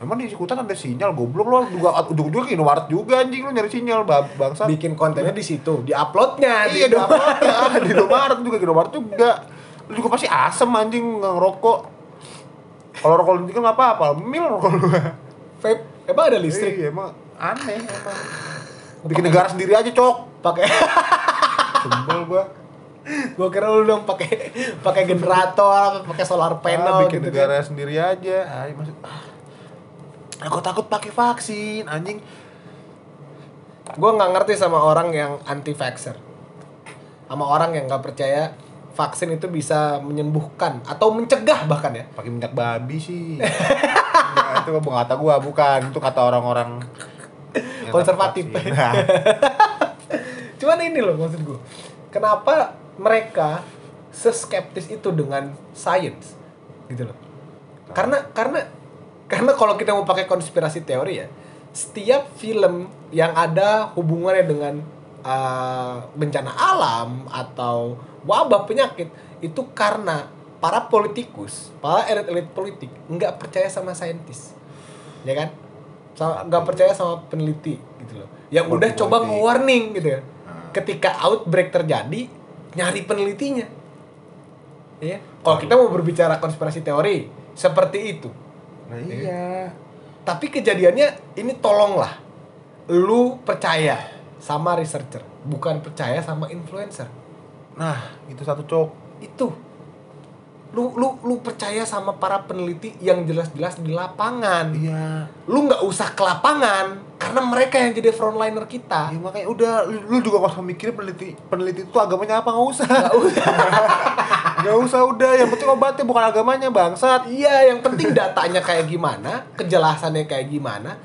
Emang di hutan ada sinyal goblok lo juga ujung-ujungnya ke Indomaret juga anjing lu nyari sinyal bangsat. bikin kontennya di situ di uploadnya Iya di Indomaret ya, di Indomaret juga di Indomaret juga. Lu juga pasti asem anjing ngerokok. Kalau rokok lu kan nggak apa-apa, mil rokok lu. vape emang ada listrik Iya, emang aneh emang. Bikin negara sendiri aja, Cok. pakai Sebel gua. gua kira lu dong pakai pakai generator pakai solar Ah, panel bikin gitu negara sendiri aja. Ay, maksud ah. Aku takut pakai vaksin, anjing. gue nggak ngerti sama orang yang anti vaxxer sama orang yang nggak percaya vaksin itu bisa menyembuhkan atau mencegah bahkan ya Pakai minyak babi sih. Enggak, <laughs> itu bukan kata gua, bukan. Itu kata orang-orang Konservatif. Nah, <laughs> cuman ini loh maksud gue kenapa mereka seskeptis itu dengan science gitu loh karena karena karena kalau kita mau pakai konspirasi teori ya setiap film yang ada hubungannya dengan uh, bencana alam atau wabah penyakit itu karena para politikus para elit-elit politik nggak percaya sama saintis. Ya kan? Nggak percaya sama peneliti gitu loh. Yang udah Politik. coba nge-warning gitu ya. Nah. ketika outbreak terjadi nyari penelitinya. Ya kalau kita mau berbicara konspirasi teori seperti itu nah iya. tapi kejadiannya ini tolonglah lu percaya sama researcher bukan percaya sama influencer Nah, itu satu cok. itu lu lu lu percaya sama para peneliti yang jelas-jelas di lapangan Iya. lu nggak usah ke lapangan karena mereka yang jadi frontliner kita Ya makanya udah lu, lu juga gak usah mikirin peneliti peneliti itu agamanya apa nggak usah. Nggak usah. <laughs> Gak usah udah, yang penting obatnya bukan agamanya bangsat. Iya, yang penting datanya kayak gimana, kejelasannya kayak gimana,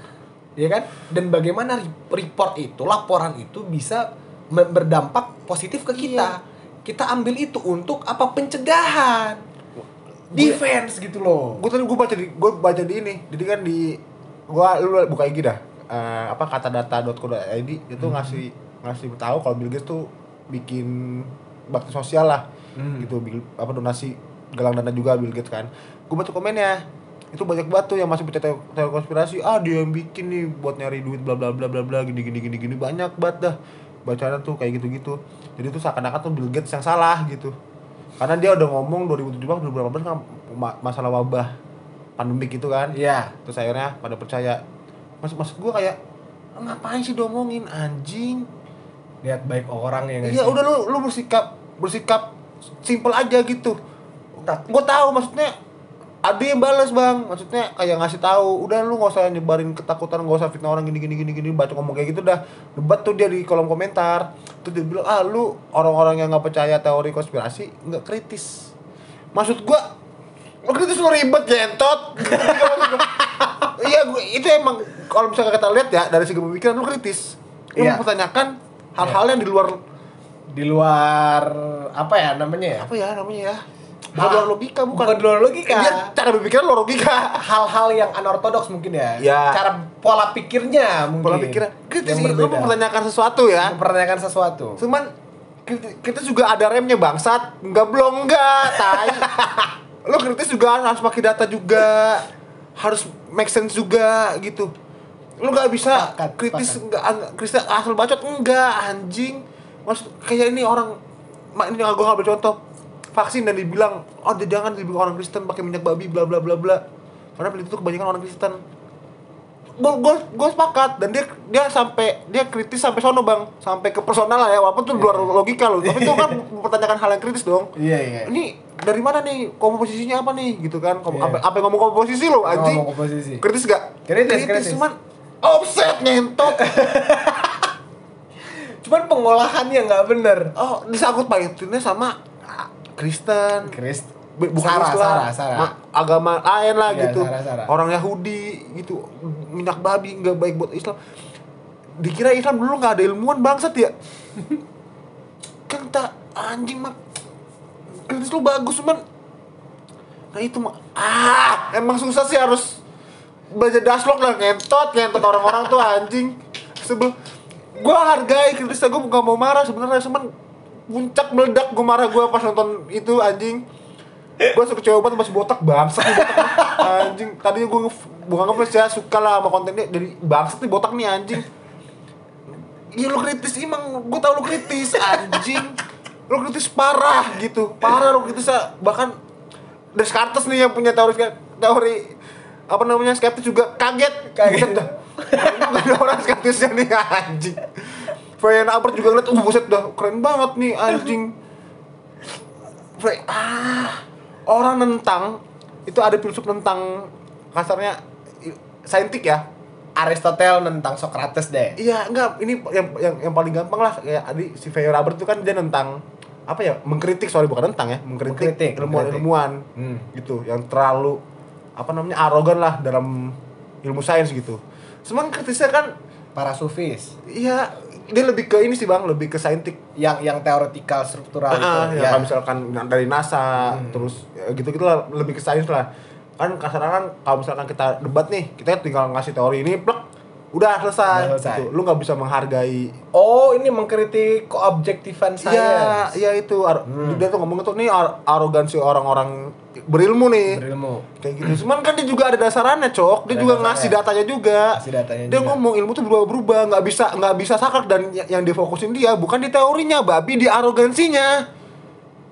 ya kan? Dan bagaimana report itu, laporan itu bisa berdampak positif ke kita. Kita ambil itu untuk apa? Pencegahan, defense gitu loh. Gue tadi gue baca di gue baca di ini, jadi kan di gua lu buka IG dah. Eh, apa kata data.co.id itu ngasih ngasih tahu kalau Bill Gates tuh bikin bakti sosial lah Hmm. gitu bikin apa donasi galang dana juga Bill Gates kan. Gue baca komennya itu banyak banget tuh yang masih percaya teori teori konspirasi ah dia yang bikin nih buat nyari duit bla bla bla bla bla gini gini gini gini. Banyak banget dah bacaan tuh kayak gitu gitu jadi tuh seakan-akan tuh Bill Gates yang salah gitu. Karena dia udah ngomong 2017 2018 kan ma- masalah wabah pandemik gitu kan. Iya. terus akhirnya pada percaya. Maksud maksud gue kayak ngapain sih diomongin anjing? Lihat baik orang yang Iya udah lu lu bersikap bersikap simple aja gitu. Gue tahu maksudnya ada yang balas bang, maksudnya kayak ngasih tahu, udah lu nggak usah nyebarin ketakutan, nggak usah fitnah orang gini gini gini gini, baca ngomong kayak gitu dah, debat tuh dia di kolom komentar, tuh dia bilang ah lu orang-orang yang nggak percaya teori konspirasi nggak kritis, maksud gua lu kritis lu ribet jentot, <laughs> iya itu emang kalau misalnya kita lihat ya dari segi pemikiran lu kritis, lu Iya. mempertanyakan hal-hal yang di luar di luar apa ya namanya ya? apa ya namanya ya bukan luar logika bukan bukan luar logika. dia cara berpikir luar logika Hal-hal yang anortodoks mungkin ya. Ya. Cara pola pikirnya mungkin. pola pikirnya yang sih lu mempertanyakan sesuatu ya mempertanyakan sesuatu. cuman kita, kita juga ada remnya bangsat nggak belum nggak tai <laughs> lu kritis juga harus pakai data juga harus make sense juga gitu lu nggak bisa Sepakat, kritis sepakat. nggak nggak- kritis asal bacot enggak anjing maksud kayak ini orang ma- ini gue ngambil contoh. Vaksin dan dibilang oh dia jangan dibilang orang Kristen pakai minyak babi bla bla bla bla. Karena peneliti itu kebanyakan orang Kristen. Gue gue gue sepakat dan dia dia sampai dia kritis sampai sono bang. Sampai ke personal lah ya walaupun itu luar logika loh. Tapi itu kan <laughs> mempertanyakan hal yang kritis dong. Iya iya. ini dari mana nih? Komposisinya apa nih? Gitu kan. Kom- Iya. apa, apa yang ngomong komposisi lo anjing? kritis gak Kritis, kritis. cuman offset nyentot <laughs> Cuman pengolahannya nggak bener. oh disangkut pautinnya sama ah, Kristen. Krist. Bu- bukan Sarah, Islam, Sarah, Sarah. ma- agama lain lah Iya, gitu. Sarah, Sarah. orang Yahudi gitu minyak babi nggak baik buat Islam. Dikira Islam dulu nggak ada ilmuwan bangsat ya. <laughs> Kan tak anjing mak. Kritis lu bagus cuman nah itu mah ah emang susah sih harus baca daslok lah. Ngentot ngentot orang-orang tuh anjing. Sebel gue hargai kritisnya gue gak mau marah sebenarnya cuman puncak meledak gue marah gue pas nonton itu anjing. Gue suka cewek banget masih botak bangsat nih botak <laughs> anjing tadinya gue bukan ngeflash ya suka lah sama kontennya dari bangsat nih botak nih anjing. Iya lu kritis emang gue tau lu kritis anjing. Lu kritis parah gitu. Parah lu kritis bahkan Descartes nih yang punya teori teori apa namanya skeptis juga kaget. Kaget. Ada orang skeptisnya nih anjing Brian Albert juga ngeliat, uh buset dah keren banget nih anjing Frey, ah orang nentang itu ada filsuf tentang kasarnya saintik ya Aristotle tentang Socrates deh. Iya, enggak, ini yang yang yang paling gampang lah ya adi si Theo Robert itu kan dia nentang apa ya? Mengkritik sorry bukan tentang ya, mengkritik, Mengkritik, ilmuwan-ilmuwan Hmm. gitu yang terlalu apa namanya arogan lah dalam ilmu sains gitu. Cuman kritisnya kan Para sufis iya dia lebih ke ini sih Bang, lebih ke saintik. yang yang teoretikal struktural Ah, itu. ya, kalau misalkan dari NASA Hmm. terus ya, gitu-gitu lah lebih ke sains lah. Kan kasarnya kan kalau misalkan kita debat nih, kita tinggal ngasih teori ini plek udah selesai, Udah selesai. gitu. Lu nggak bisa menghargai Oh, ini mengkritik keobjektifan Iya, sains. iya itu. Ar- Hmm. Dia tuh ngomong tuh nih ar- arogansi orang-orang berilmu nih. Berilmu. Kayak gitu. Cuman kan dia juga ada dasarannya, Cok. Dia Ada juga dasarnya. ngasih datanya juga. Ngasih datanya dia juga. ngomong ilmu tuh berubah-berubah, nggak bisa nggak bisa saklek dan y- yang difokusin dia bukan di teorinya, babi di arogansinya.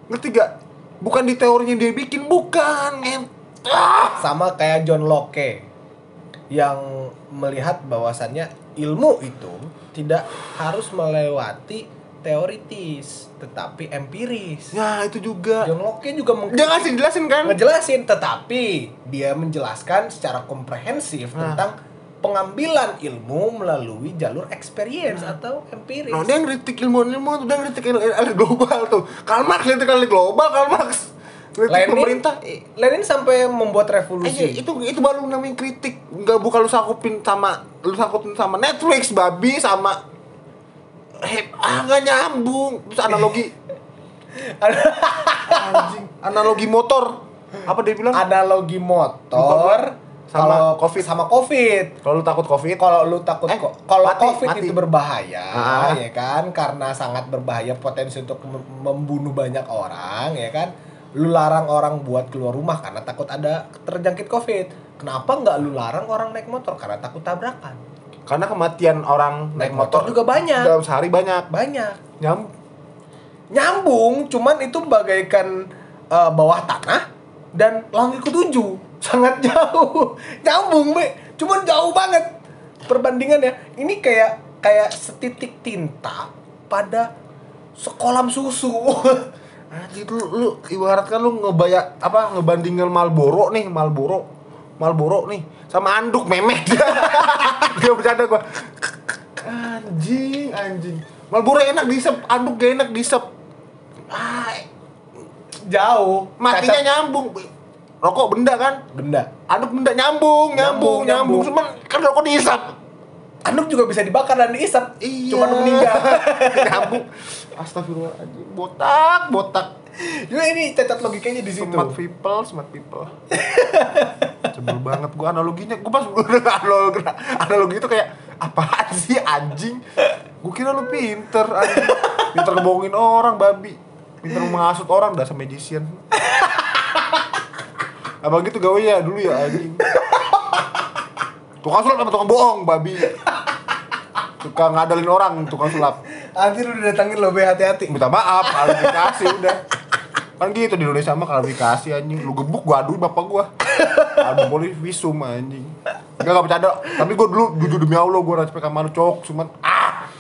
Ngerti gak? Bukan di teorinya dia bikin, bukan. Ah! Sama kayak John Locke yang melihat bahwasannya ilmu itu tidak harus melewati teoritis, tetapi empiris. Ya, itu juga. John Locke juga meng- Dia ngasih jelasin kan? ngejelasin tetapi dia menjelaskan secara komprehensif Nah. tentang pengambilan ilmu melalui jalur experience atau empiris. Nah, dia ngeritik ilmuwan-ilmuwan tuh, dia ngeritik el- el- elit global tuh. Karl Marx ngeritik elit global, Karl Marx. Lenin, pemerintah. Eh, Lenin sampai membuat eh, revolusi. itu itu baru namanya kritik. Enggak bukan lu sakupin sama lu sakupin sama Netflix, babi sama eh ah nggak nyambung. Terus analogi <laughs> anjing, analogi motor. Apa dia bilang? Analogi motor Sama kalau COVID. sama COVID. Kalau lu takut Covid, Kalau lu takut Eh, kalau COVID mati. itu berbahaya Ah. ya kan karena sangat berbahaya potensi untuk mem- membunuh banyak orang ya kan. Lu larang orang buat keluar rumah karena takut ada terjangkit COVID. Kenapa nggak lu larang orang naik motor karena takut tabrakan? karena kematian orang Naik motor juga banyak. Dalam sehari banyak. Banyak. Nyam Nyambung, cuman itu bagaikan eh, bawah tanah dan langit ketujuh. <laughs> Sangat jauh. Nyambung, Be. Cuman jauh banget perbandingannya. Ini kayak kayak setitik tinta pada sekolam susu. <laughs> Anjir lu, lu ibaratkan lu ngebaya apa ngebandingin Marlboro nih, Marlboro. Marlboro nih sama anduk memek. <laughs> Dia bercanda gua. Anjing, anjing. Marlboro enak disep, anduk gak enak disep. Ah, jauh. matinya Cacat- nyambung. Rokok benda kan? benda. Anduk benda nyambung, nyambung, Nyambung, nyambung. nyambung. Cuman kan rokok diisap. Anduk juga bisa dibakar dan diisap. Iya. Cuma meninggal. <laughs> nyambung. Astagfirullahaladzim. Botak, botak. Cuma ini cacat logikanya di situ. Smart people, smart people. Sebel banget gua analoginya. Gua pas <laughs> analogi, analogi itu kayak apaan sih anjing? Gua kira lu pinter anjing. Pinter ngebohongin orang babi. Pinter menghasut orang dasar magician. Abang gitu gawe ya dulu ya anjing. Tukang sulap sama tukang bohong babi. Tukang ngadalin orang tukang sulap. Anjir udah datangin lo, Be, hati-hati. minta maaf klarifikasi udah. Kan gitu di Indonesia mah klarifikasi anjing. Lu gebuk gua aduin bapak gua. Aduh boleh visum anjing. Enggak enggak bercanda. Tapi gua dulu jujur demi Allah gua respect sama lu cok cuman ah!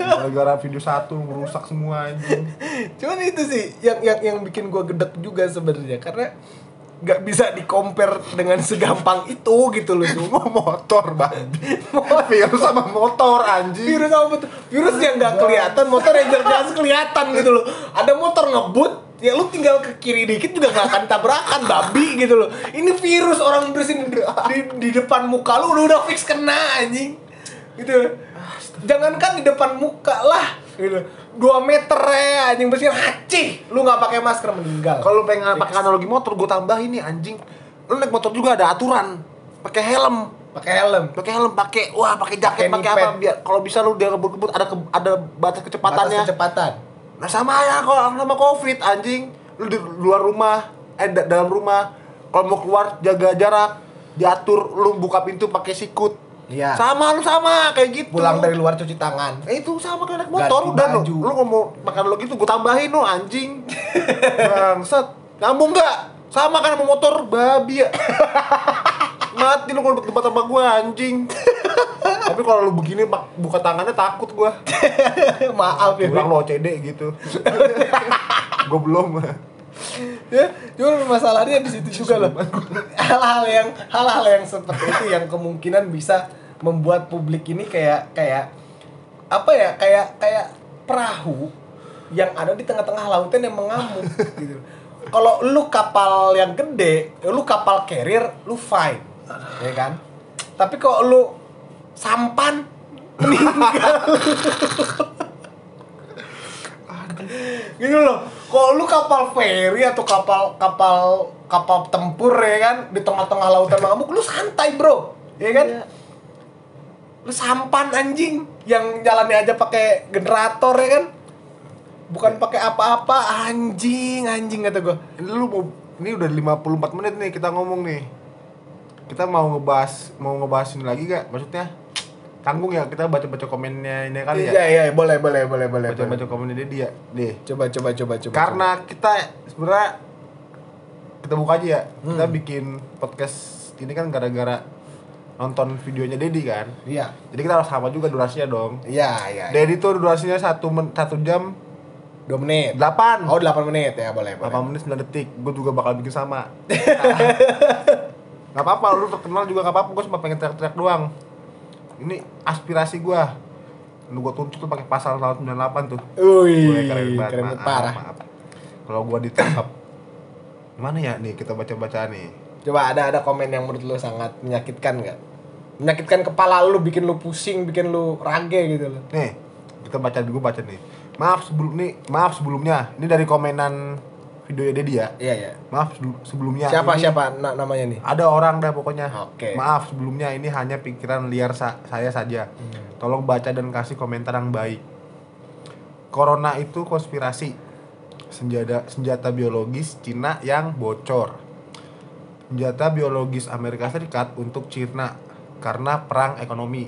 Gara-gara video satu merusak semua anjing. Cuman itu sih yang yang yang bikin gua gedek juga sebenarnya. Karena nggak bisa di compare dengan segampang itu gitu loh mau motor babi virus sama motor anjing. Virus apa betul virus yang nggak kelihatan motor yang jelas kelihatan gitu loh. Ada motor ngebut ya lu tinggal ke kiri dikit juga nggak akan tabrakan babi gitu loh. Ini virus orang bersin di, di, di depan muka lu lu udah fix kena anjing. Gitu. Jangankan di depan muka lah gitu 2 meter ya anjing bersihin hacih lu nggak pakai masker meninggal Kalau pengen pakai analogi motor, gue tambahin nih anjing. Lu naik motor juga ada aturan. Pakai helm, pakai helm pakai helm, pakai wah, pakai jaket, Pakai apa biar kalau bisa lu dia kebut-kebut ada ke- ada batas batas kecepatannya. kecepatan Nah sama ya kalau sama covid anjing. Lu di luar rumah, eh da- dalam rumah. Kalau mau keluar jaga jarak, diatur lu buka pintu pakai sikut. Iya. Sama lu sama kayak gitu. pulang dari luar cuci tangan Eh itu sama kayak naik motor Ganti udah lu. baju. Lu ngomong makan lo gitu gue tambahin lu anjing. Bangsat. Nyambung enggak? Sama kan sama motor babi ya. <laughs> Mati lu kalau debat sama gua anjing. Tapi kalau lu begini bak- buka tangannya takut gua. <laughs> maaf ya Pulang lo OCD gitu. <laughs> gua belum. Ya cuma masalahnya di situ juga loh. Hal-hal yang hal-hal yang seperti itu yang kemungkinan bisa membuat publik ini kayak kayak apa ya kayak kayak perahu yang ada di tengah-tengah lautan yang mengamuk gitu. Kalau lu kapal yang gede lu kapal carrier lu fine ya kan? Tapi kalau lu sampan gitu loh kalau lu kapal feri atau kapal kapal kapal tempur ya kan di tengah-tengah lautan mengamuk lu santai bro. Ya kan? Lu sampan anjing yang jalannya aja pakai generator ya kan? Bukan pakai apa-apa anjing anjing kata gua. Ini lu mau ini udah 54 menit nih kita ngomong nih. Kita mau ngebahas mau ngebahas ini lagi gak? Maksudnya tanggung ya kita baca-baca komennya ini kali ya. iya iya boleh boleh boleh boleh. Baca-baca komennya dia dia deh. coba coba coba coba Karena kita sebenarnya kita buka aja ya. Kita Hmm. bikin podcast ini kan gara-gara nonton videonya Dedi kan. coba. iya Jadi kita harus sama juga durasinya dong. iya iya Dedi tuh durasinya satu men, satu jam dua menit 8 oh 8 menit ya boleh 8 menit 9 detik. Gue juga bakal bikin sama. <laughs> gak apa-apa, lu terkenal juga gak apa-apa. Gue cuma pengen teriak-teriak doang. Ini aspirasi gue. Lu gue tuntut tuh pakai pasal tahun 98 tuh. Wih, Gue keren banget. keren maaf, parah. maaf. Kalau gue ditangkap, mana ya nih kita baca-baca nih. Coba ada ada komen yang menurut lu sangat menyakitkan nggak? Menyakitkan kepala lu, bikin lu pusing, bikin lu rage gitu loh. Nih, kita baca dulu baca nih. Maaf sebelum nih, maaf sebelumnya. Ini dari komenan videonya Dedi ya. Iya iya. Maaf sebelum- sebelumnya. siapa ini- siapa na- namanya nih? Ada orang dah pokoknya. Oke. Maaf sebelumnya ini hanya pikiran liar sa- saya saja. Hmm. Tolong baca dan kasih komentar yang baik. Corona itu konspirasi. Senjata senjata biologis Cina yang bocor. Senjata biologis Amerika Serikat untuk Cina karena perang ekonomi.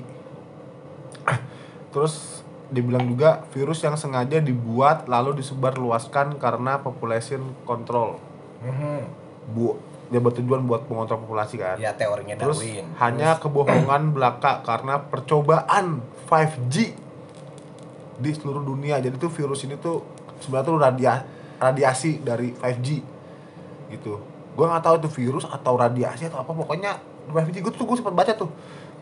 <clears throat> Terus dibilang juga virus yang sengaja dibuat lalu disebarluaskan karena population control. Mhm. bu dia bertujuan buat mengontrol populasi kan. Ya teorinya terus Darwin. hanya kebohongan <clears throat> belaka karena percobaan 5G di seluruh dunia. Jadi tuh virus ini tuh sebenarnya tuh radia radiasi dari 5G gitu. Gue nggak tahu itu virus atau radiasi atau apa pokoknya 5G gue tuh gue sempat baca tuh.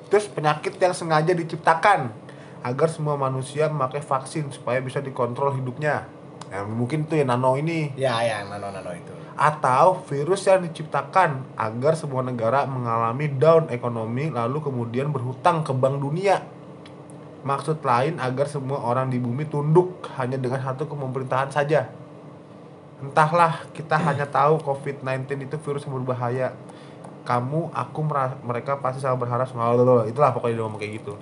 Terus penyakit yang sengaja diciptakan agar semua manusia memakai vaksin supaya bisa dikontrol hidupnya Nah, mungkin tuh ya nano ini Ya ya nano nano itu. atau virus yang diciptakan agar semua negara mengalami down ekonomi lalu kemudian berhutang ke bank dunia. Maksud lain agar semua orang di bumi tunduk hanya dengan satu pemerintahan saja. Entahlah, kita hanya tahu COVID-19 itu virus yang berbahaya. Kamu, aku, mereka pasti sangat berharap itulah pokoknya dia ngomong kayak gitu.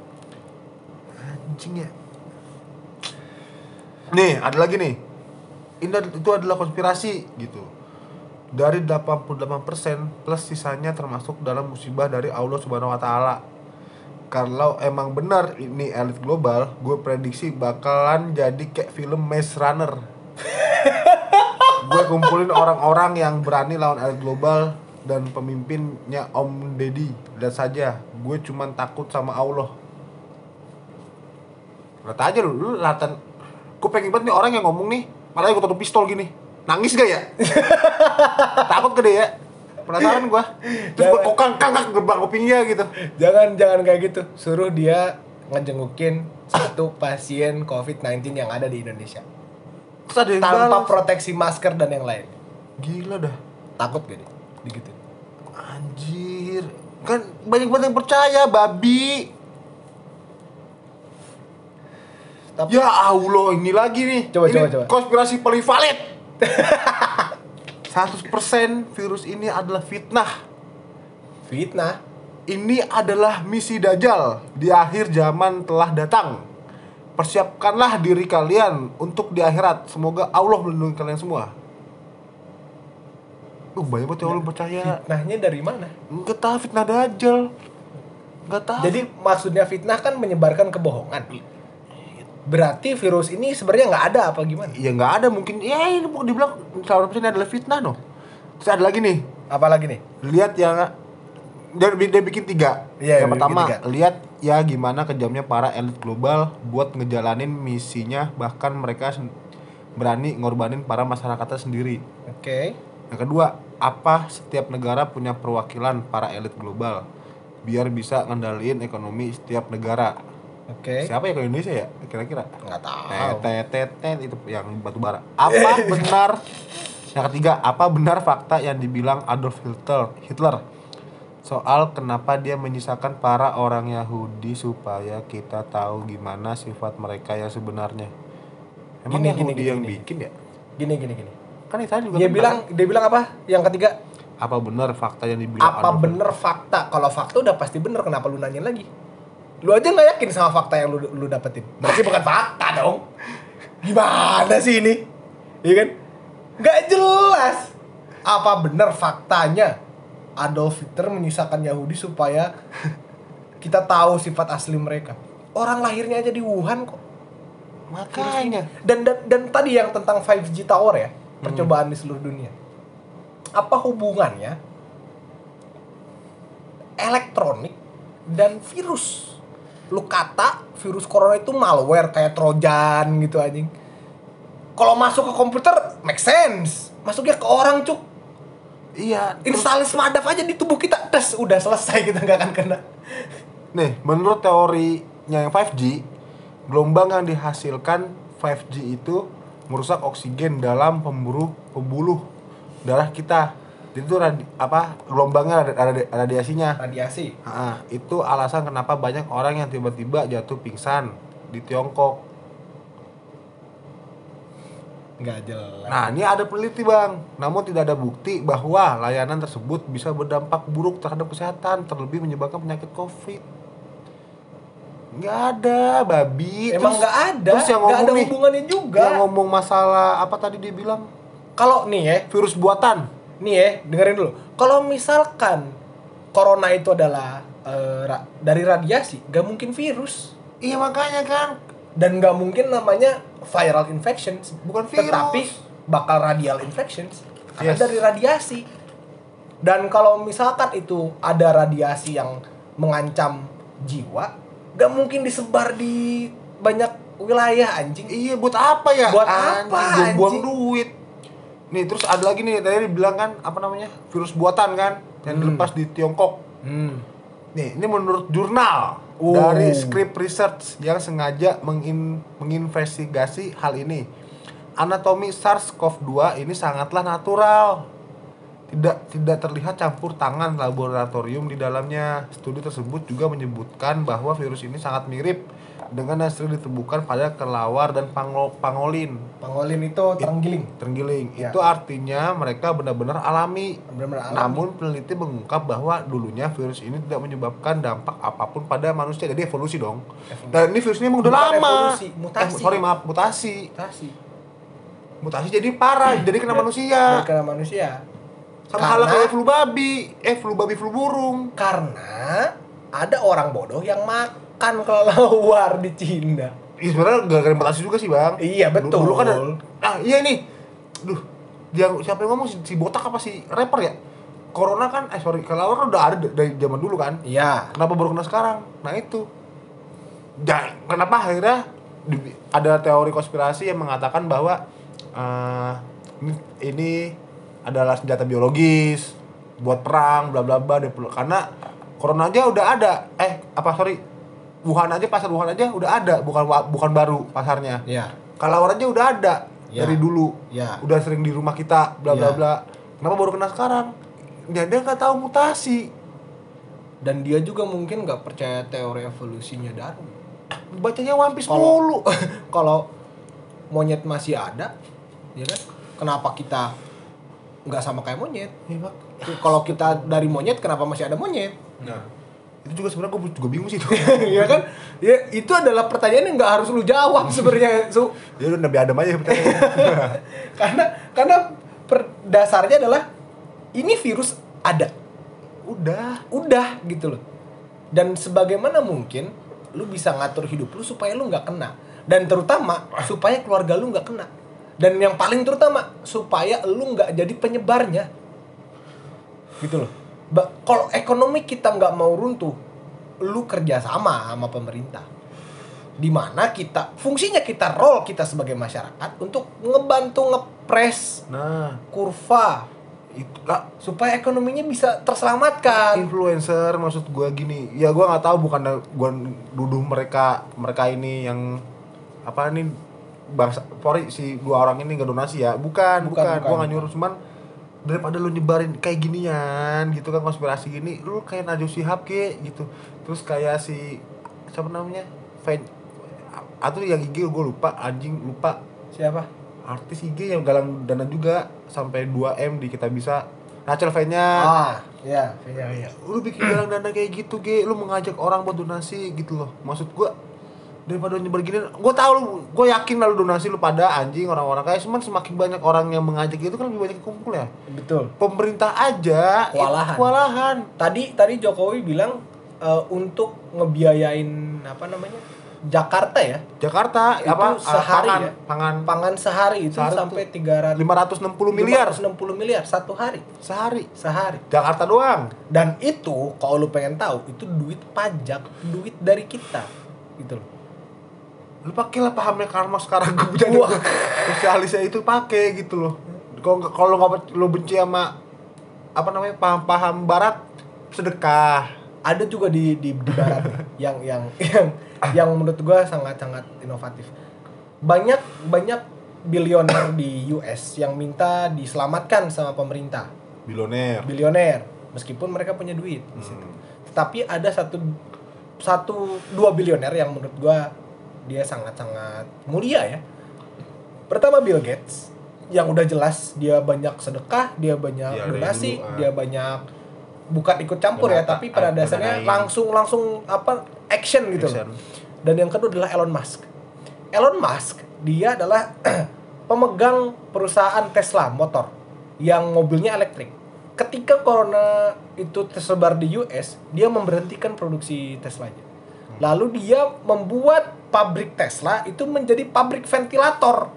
Anjing. Nih, ada lagi nih. Ini itu adalah konspirasi gitu dari 88% plus sisanya termasuk dalam musibah dari Allah Subhanahu wa taala. Kalau emang benar ini elit global, gue prediksi bakalan jadi kayak film Maze Runner. gue kumpulin orang-orang yang berani lawan elit global dan pemimpinnya Om Deddy. Lihat saja, gue cuman takut sama Allah. Lihat aja lu, lu latan. Gue pengen banget nih orang yang ngomong nih, malah gue tutup pistol gini. Nangis gak ya? <laughs> Takut gede ya? Penasaran gua. Terus Jangan. kokang kangkak gerbang kupingnya gitu. Jangan jangan kayak gitu. Suruh dia ngejengukin satu pasien COVID-19 yang ada di Indonesia. Terus ada yang Tanpa balas. proteksi masker dan yang lain. Gila dah. Takut gak dia? Anjir. Kan banyak banget yang percaya, babi. Tapi Ya Allah, ini lagi nih. Coba, ini coba, coba. Konspirasi paling valid. 100% virus ini adalah fitnah. fitnah. Ini adalah misi Dajjal di akhir zaman telah datang. Persiapkanlah diri kalian untuk di akhirat. Semoga Allah melindungi kalian semua. Uh, banyak banget yang orang percaya. Fitnahnya dari mana? Enggak tahu fitnah Dajjal. Enggak tahu. Jadi maksudnya fitnah kan menyebarkan kebohongan. Berarti virus ini sebenarnya nggak ada apa gimana? ya nggak ada mungkin. Ya ini mau dibilang 100% ini adalah fitnah no. Terus ada lagi nih. Apalagi nih? lihat yang dia, dia bikin tiga. Iya, yang pertama tiga. lihat ya gimana kejamnya para elit global buat ngejalanin misinya bahkan mereka berani ngorbanin para masyarakatnya sendiri. Oke. Yang kedua, apa setiap negara punya perwakilan para elit global biar bisa ngendaliin ekonomi setiap negara. Oke. Siapa ya ke Indonesia ya kira-kira? Nggak tahu. Tetetetet itu yang batu bara. Apa <laughs> benar? Yang ketiga, apa benar fakta yang dibilang Adolf Hitler? Hitler soal kenapa dia menyisakan para orang Yahudi supaya kita tahu gimana sifat mereka yang sebenarnya. Emang Gini, gini, Yahudi gini, yang gini. bikin ya? Gini gini gini. Kan itu juga Dia benar. bilang dia bilang apa? Yang ketiga, apa benar fakta yang dibilang apa bener fakta? Kalau fakta udah pasti bener, kenapa lu nanyain lagi? Lu aja nggak yakin sama fakta yang lu lu dapetin. Berarti bukan fakta dong. Gimana sih ini? Iya kan? Nggak jelas. Apa bener faktanya Adolf Hitler menyisakan Yahudi supaya kita tahu sifat asli mereka? Orang lahirnya aja di Wuhan kok. Makanya. Dan, dan dan tadi yang tentang 5G tower ya, percobaan di seluruh dunia. Apa hubungannya elektronik dan virus? Lu kata virus corona itu malware kayak trojan gitu anjing. Kalau masuk ke komputer make sense. Masuknya ke orang cuk. Iya. Instalis madaf aja di tubuh kita, tes udah selesai <laughs> kita nggak akan kena. Nih, menurut teorinya yang 5G, gelombang yang dihasilkan 5G itu merusak oksigen dalam pemburu pembuluh darah kita. Itu radi, apa gelombangnya radi- radi- radiasinya. Radiasi. Ah, itu alasan kenapa banyak orang yang tiba-tiba jatuh pingsan di Tiongkok. Nggak jelas. Nah, ini ada peneliti bang, namun tidak ada bukti bahwa layanan tersebut bisa berdampak buruk terhadap kesehatan, terlebih menyebabkan penyakit COVID. Nggak ada, babi. Emang Terus- nggak ada, Terus yang nggak ngomong ada nih, hubungannya juga. Yang ngomong masalah apa tadi dia bilang Kalau nih ya, virus buatan. Nih ya, dengerin dulu. Kalau misalkan corona itu adalah eh, ra- dari radiasi, gak mungkin virus Iya makanya kan. dan gak mungkin namanya viral infections, Bukan virus. tetapi bakal radial infections karena Yes. dari radiasi. Dan kalau misalkan itu ada radiasi yang mengancam jiwa, gak mungkin disebar di banyak wilayah anjing. Iya buat apa ya? Buat apa, Anjing, buang anjing? duit. Nih terus ada lagi nih tadi dibilang kan apa namanya virus buatan kan yang Hmm. dilepas di Tiongkok. Hmm. Nih, ini menurut jurnal Oh. dari Script Research yang sengaja mengin- menginvestigasi hal ini. Anatomi SARS-CoV-2 ini sangatlah natural. Tidak tidak terlihat campur tangan laboratorium di dalamnya. Studi tersebut juga menyebutkan bahwa virus ini sangat mirip dengan yang sering ditemukan pada kelawar dan pango- pangolin. Pangolin itu terenggiling. Terenggiling. Ya. Itu artinya mereka benar-benar alami. Benar-benar alami. Namun peneliti mengungkap bahwa dulunya virus ini tidak menyebabkan dampak apa pun pada manusia. Jadi evolusi dong. Evolusi. Dan ini virus ini emang udah Bukan lama. evolusi, mutasi. Eh, sorry maaf, mutasi. Mutasi. Mutasi jadi parah, jadi kena Dan- manusia. kena manusia. Sama halnya kayak flu babi, eh flu babi flu burung. Karena ada orang bodoh yang makan kelelawar <laughs> di Cina. Ih, sebenarnya gak mutasi juga sih, Bang. Iya, betul. Dulu kan ah iya nih. Duh, yang siapa yang ngomong si, si botak apa si rapper ya? Corona kan, eh sorry, kelawar kan udah ada dari zaman dulu kan. Iya. Kenapa baru kena sekarang? Nah itu. Ja, kenapa akhirnya ada teori konspirasi yang mengatakan bahwa eh, ini, adalah senjata biologis buat perang bla bla bla dia karena corona aja udah ada eh apa sorry Wuhan aja pasar Wuhan aja udah ada bukan bukan baru pasarnya Iya. kalawar aja udah ada Ya. dari dulu Ya. udah sering di rumah kita bla bla Ya. bla kenapa baru kena sekarang dia dia nggak tahu mutasi Dan dia juga mungkin nggak percaya teori evolusinya Darwin. bacanya One Piece kalau mulu <laughs> kalau monyet masih ada ya kan kenapa kita nggak sama kayak monyet Pak. kalau kita dari monyet kenapa masih ada monyet nah itu juga sebenarnya gue juga bingung sih tuh <laughs> ya kan? Ya itu adalah pertanyaan yang nggak harus lu jawab sebenarnya Su. ya udah Nabi Adam aja percaya <laughs> karena karena per- dasarnya adalah ini virus ada. Udah. Udah gitu loh. Dan sebagaimana mungkin lu bisa ngatur hidup lu supaya lu nggak kena. Dan terutama supaya keluarga lu nggak kena. Dan yang paling terutama supaya lu nggak jadi penyebarnya. Gitu loh kalau ekonomi kita nggak mau runtuh lu kerja sama sama pemerintah. Di mana kita fungsinya kita role kita sebagai masyarakat untuk ngebantu ngepres nah. kurva. Itu lah supaya ekonominya bisa terselamatkan. Influencer maksud gua gini. Ya gua nggak tahu bukan gua duduh mereka mereka ini yang apa nih bangsa sorry si dua orang ini nggak donasi ya. Bukan Bukan, bukan, bukan, gua nggak nyuruh cuman daripada lu nyebarin kayak ginian gitu kan konspirasi gini lu kayak Najwa Shihab ke gitu. Terus kayak si siapa namanya? Fan atau yang IG gue lupa anjing lupa. Siapa? Artis IG yang galang dana juga sampai 2 m di kita bisa. Rachel fan-nya ah ya iya iya. Lu bikin galang dana kayak gitu ge lu mengajak orang buat donasi gitu loh. Maksud gua daripada nyebar gini gua tahu lu gua yakin lalu donasi lu pada anjing orang-orang kayak cuman semakin banyak orang yang mengajak itu kan lebih banyak yang kumpul ya. Betul. Pemerintah aja Kewalahan. kewalahan. Tadi tadi Jokowi bilang eh, untuk ngebiayain apa namanya Jakarta ya? Jakarta Itu apa ah, sehari pangan ya? pangan. Pangan sehari itu Sehari sampai 300 560 miliar. 560 miliar satu hari. Sehari. Sehari. Jakarta doang. Dan itu kalau lu pengen tahu itu duit pajak duit dari kita. Gitu loh lu pakai lah pahamnya karma sekarang gue jadi Wah. sosialisnya itu pakai gitu loh. Kalau kalau nggak lu benci sama apa namanya paham-paham barat sedekah. Ada juga di di, di barat <laughs> yang yang yang yang menurut gua sangat sangat inovatif. Banyak banyak bilioner di US yang minta diselamatkan sama pemerintah. Bilioner. Bilioner meskipun mereka punya duit di situ. Hmm. tapi ada satu satu dua bilioner yang menurut gua dia sangat sangat mulia ya pertama Bill Gates yang udah jelas dia banyak sedekah dia banyak dari donasi dulu, ah. dia banyak bukan ikut campur ya tapi pada ah, dasarnya langsung langsung apa action gitu loh. Action. dan yang kedua adalah Elon Musk Elon Musk dia adalah <clears throat> pemegang perusahaan Tesla motor yang mobilnya elektrik ketika corona itu tersebar di US dia memberhentikan produksi Teslanya lalu dia membuat pabrik Tesla itu menjadi pabrik ventilator.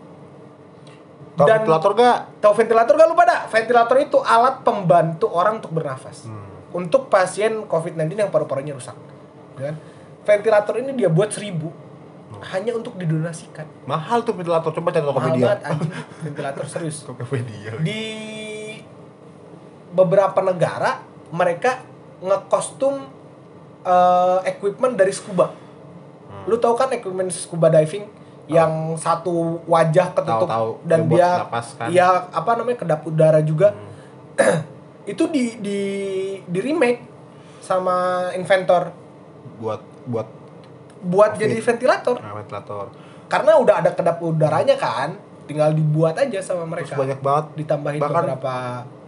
Tahu Dan- ventilator gak? tahu ventilator gak lu pada ventilator itu alat pembantu orang untuk bernafas. Hmm. untuk pasien COVID-19 yang paru-parunya rusak ya kan? ventilator ini dia buat seribu. Hanya untuk didonasikan. Mahal tuh ventilator, coba cari mahal Tokopedia. banget anjing. Ventilator <laughs> serius. Tokopedia. di beberapa negara mereka ngekostum eh, equipment dari scuba lu tahu kan equipment scuba diving yang satu wajah ketutup Tahu-tahu, dan yang buat dia napas kan. ya apa namanya kedap udara juga. <clears throat> Itu di di di remake sama inventor. Buat buat buat jadi ventilator. Nah, ventilator. karena udah ada kedap udaranya kan tinggal dibuat aja sama Terus mereka. banyak banget. Ditambahin bahkan- beberapa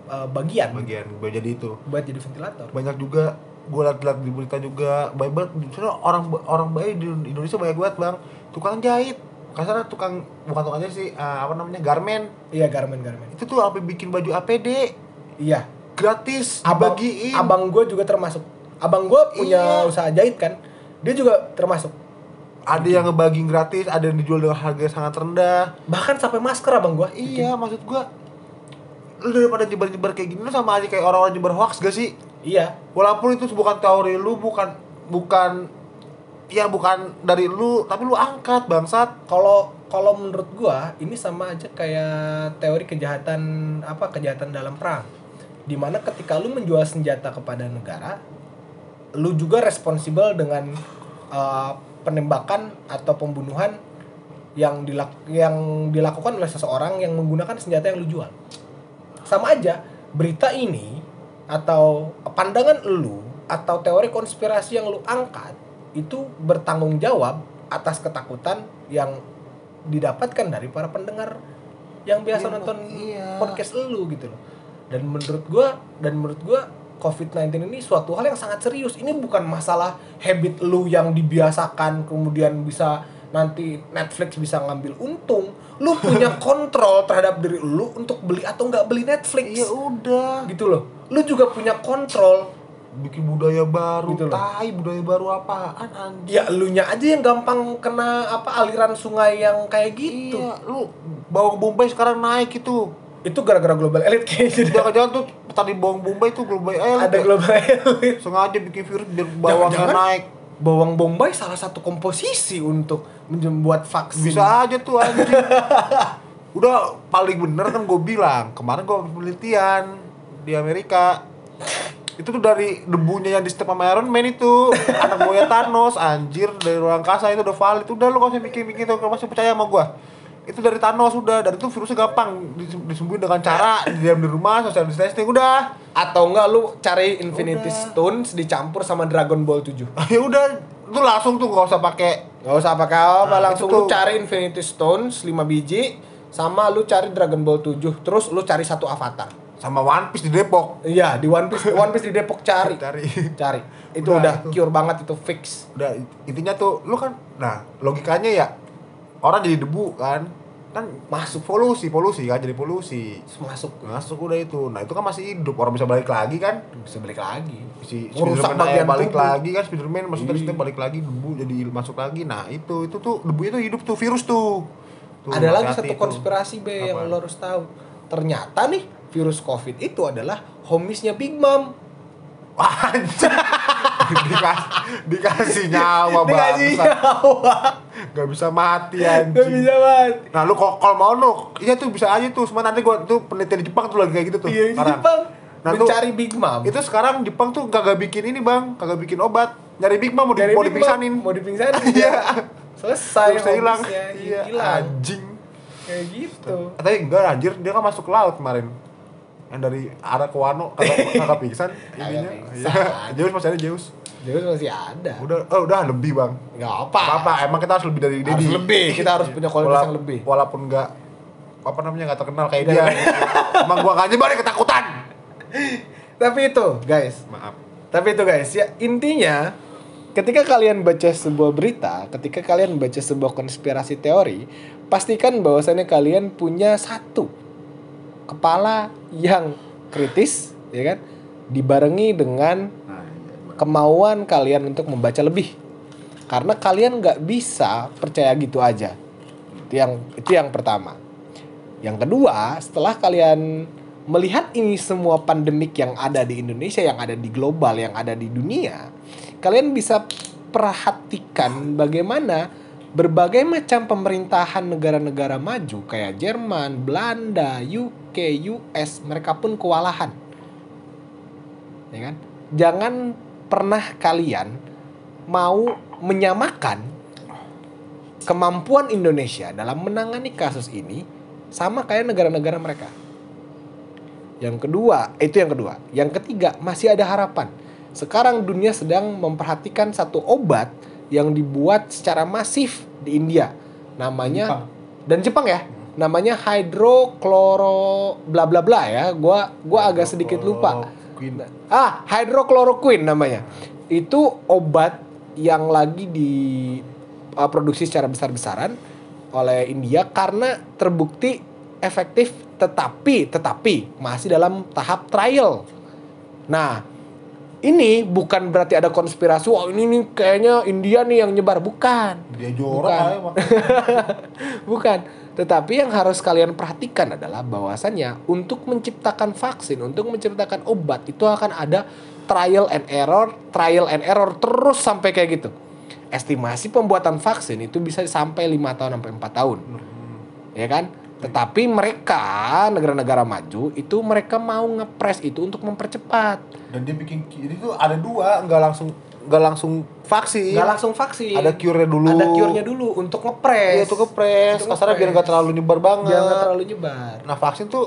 uh, bagian. Bagian buat jadi itu. buat jadi ventilator. Banyak juga gue liat-liat di berita juga banyak banget. Soalnya orang orang baik di Indonesia banyak banget bang. Tukang jahit. Kasarnya tukang bukan tukang jahit sih eh, apa namanya garmen. Iya garmen garmen. Itu tuh apa bikin baju APD iya. Gratis abang dibagiin. abang gue juga termasuk. Abang gue punya Iya. usaha jahit kan? Dia juga termasuk. Ada yang ngebagiin gratis ada yang dijual dengan harga yang sangat rendah. Bahkan sampai masker abang gue iya maksud gua lu daripada nyebar-nyebar kayak gini lu sama aja kayak orang-orang nyebar hoax gak sih iya. Walaupun itu bukan teori lu bukan bukan ya bukan dari lu tapi lu angkat bangsat. Kalau kalau menurut gua ini sama aja kayak teori kejahatan apa kejahatan dalam perang. Di mana ketika lu menjual senjata kepada negara lu juga responsibel dengan uh, penembakan atau pembunuhan yang dilak yang dilakukan oleh seseorang yang menggunakan senjata yang lu jual. Sama aja berita ini atau pandangan lu atau teori konspirasi yang lu angkat itu bertanggung jawab atas ketakutan yang didapatkan dari para pendengar yang biasa Iya, nonton iya. podcast lu gitu loh. Dan menurut gua dan menurut gua COVID-19 ini suatu hal yang sangat serius. Ini bukan masalah habit lu yang dibiasakan kemudian bisa nanti Netflix bisa ngambil untung. Lu punya <laughs> kontrol terhadap diri lu untuk beli atau nggak beli Netflix. Iya udah. Gitu loh. Lu juga punya kontrol Bikin budaya baru, Gitu loh. tai budaya baru apaan anjing. ya elunya aja yang gampang kena apa aliran sungai yang kayak gitu. Iya, lu bawang bombay sekarang naik itu. Itu gara-gara global elite kayaknya. Jangan-jangan tuh tadi bawang bombay tuh global eh, Ada global elite. sengaja bikin virus biar bawangnya Jangan-jangan naik. Bawang bombay salah satu komposisi untuk membuat vaksin. Bisa aja tuh anjing. <laughs> Udah paling bener kan gue bilang kemarin gue penelitian di Amerika itu tuh dari debunya yang di step sama Iron Man itu anak buahnya Thanos anjir dari ruang angkasa itu udah valid udah lu gak usah mikir-mikir tuh masih percaya sama gua itu dari Thanos udah dan itu virusnya gampang dis- disembuhin dengan cara diam di rumah social distancing udah Atau enggak lu cari Infinity Udah. Stones dicampur sama Dragon Ball 7. <laughs> ya udah itu langsung tuh gak usah pakai Gak usah pakai apa, Nah, langsung lu tuh. cari Infinity Stones 5 biji sama lu cari Dragon Ball 7 terus lu cari satu avatar. Sama One Piece di Depok Iya, di One Piece One Piece di Depok cari. cari Cari. <laughs> Itu Udah, udah, itu. cure banget itu fix. udah intinya tuh lu kan nah logikanya ya orang jadi debu kan kan masuk polusi polusi kan jadi polusi masuk masuk udah itu nah itu kan masih hidup orang bisa balik lagi kan bisa balik lagi. si Spiderman bagian balik tubuh. lagi kan Spiderman maksudnya maksudnya balik lagi debu jadi masuk lagi nah itu itu tuh debu itu hidup tuh virus tuh, Tuh, Ada lagi satu konspirasi B yang Apa? lo harus tahu. Ternyata nih virus COVID itu adalah homisnya Big Mom. Anjir. Dikas, dikasih nyawa Dikasih bangsa nyawa. Gak bisa mati Gak anjing bisa mati. Nah lu kalau kalau mau lu Iya tuh bisa aja tuh Cuma nanti gua tuh penelitian di Jepang tuh lagi kayak gitu tuh Iya, di sekarang. Jepang. Nah, tuh- Mencari Big Mom. Itu sekarang Jepang tuh kagak bikin ini bang Kagak bikin obat Nyari Big Mom mau, di, mau dipingsanin Mau dipingsanin. <laughs> Iya Selesai. Bisa hilang Iya anjing Kayak gitu. Tapi enggak anjir Dia kan masuk laut kemarin Yang dari arah ke Wano Kagak, kagak pingsan Ininya. Iya Zeus masih ada Zeus Jadi masih ada. Udah, oh udah lebih bang Nggak apa. Apa apa Emang kita harus lebih dari Harus Dedi lebih. Kita harus punya kualitas Wala- yang lebih. Walaupun enggak apa namanya nggak terkenal kayak dia emang gua gak nyebarin ketakutan Tapi itu, guys. maaf Tapi itu guys, ya intinya ketika kalian baca sebuah berita, ketika kalian baca sebuah konspirasi teori, pastikan bahwasannya kalian punya satu kepala yang kritis, ya kan? Dibarengi dengan nah, iya, kemauan kalian untuk membaca lebih. Karena kalian nggak bisa percaya gitu aja. Itu yang itu yang pertama. Yang kedua, setelah kalian melihat ini semua pandemik yang ada di Indonesia, yang ada di global, yang ada di dunia, kalian bisa perhatikan bagaimana berbagai macam pemerintahan negara-negara maju kayak Jerman, Belanda, UK, US, mereka pun kewalahan. Ya kan? Jangan pernah kalian mau menyamakan kemampuan Indonesia dalam menangani kasus ini sama kayak negara-negara mereka. Yang kedua, itu yang kedua. Yang ketiga, masih ada harapan. Sekarang dunia sedang memperhatikan satu obat yang dibuat secara masif di India. Namanya Jepang. dan Jepang ya. Namanya hydrokloro bla bla bla ya. Gua gua agak sedikit lupa. Ah, hydrochloroquine namanya. Itu obat yang lagi diproduksi secara besar-besaran oleh India karena terbukti efektif tetapi tetapi masih dalam tahap trial. Nah, ini bukan berarti ada konspirasi, wah ini nih kayaknya India nih yang nyebar, bukan. dia Bukan. jorok aja emang Bukan. Tetapi yang harus kalian perhatikan adalah bahwasannya untuk menciptakan vaksin, untuk menciptakan obat itu akan ada trial and error, trial and error terus sampai kayak gitu. Estimasi pembuatan vaksin itu bisa sampai lima tahun sampai 4 tahun. Ya kan? Tetapi mereka negara-negara maju itu mereka mau ngepres itu untuk mempercepat. dan dia bikin jadi tuh ada dua nggak langsung nggak langsung vaksin Nggak langsung vaksin. ada cure dulu Ada cure-nya dulu untuk ngepres. iya Untuk kasarnya biar ngepres. nggak terlalu nyebar banget Biar nggak terlalu nyebar. nah vaksin tuh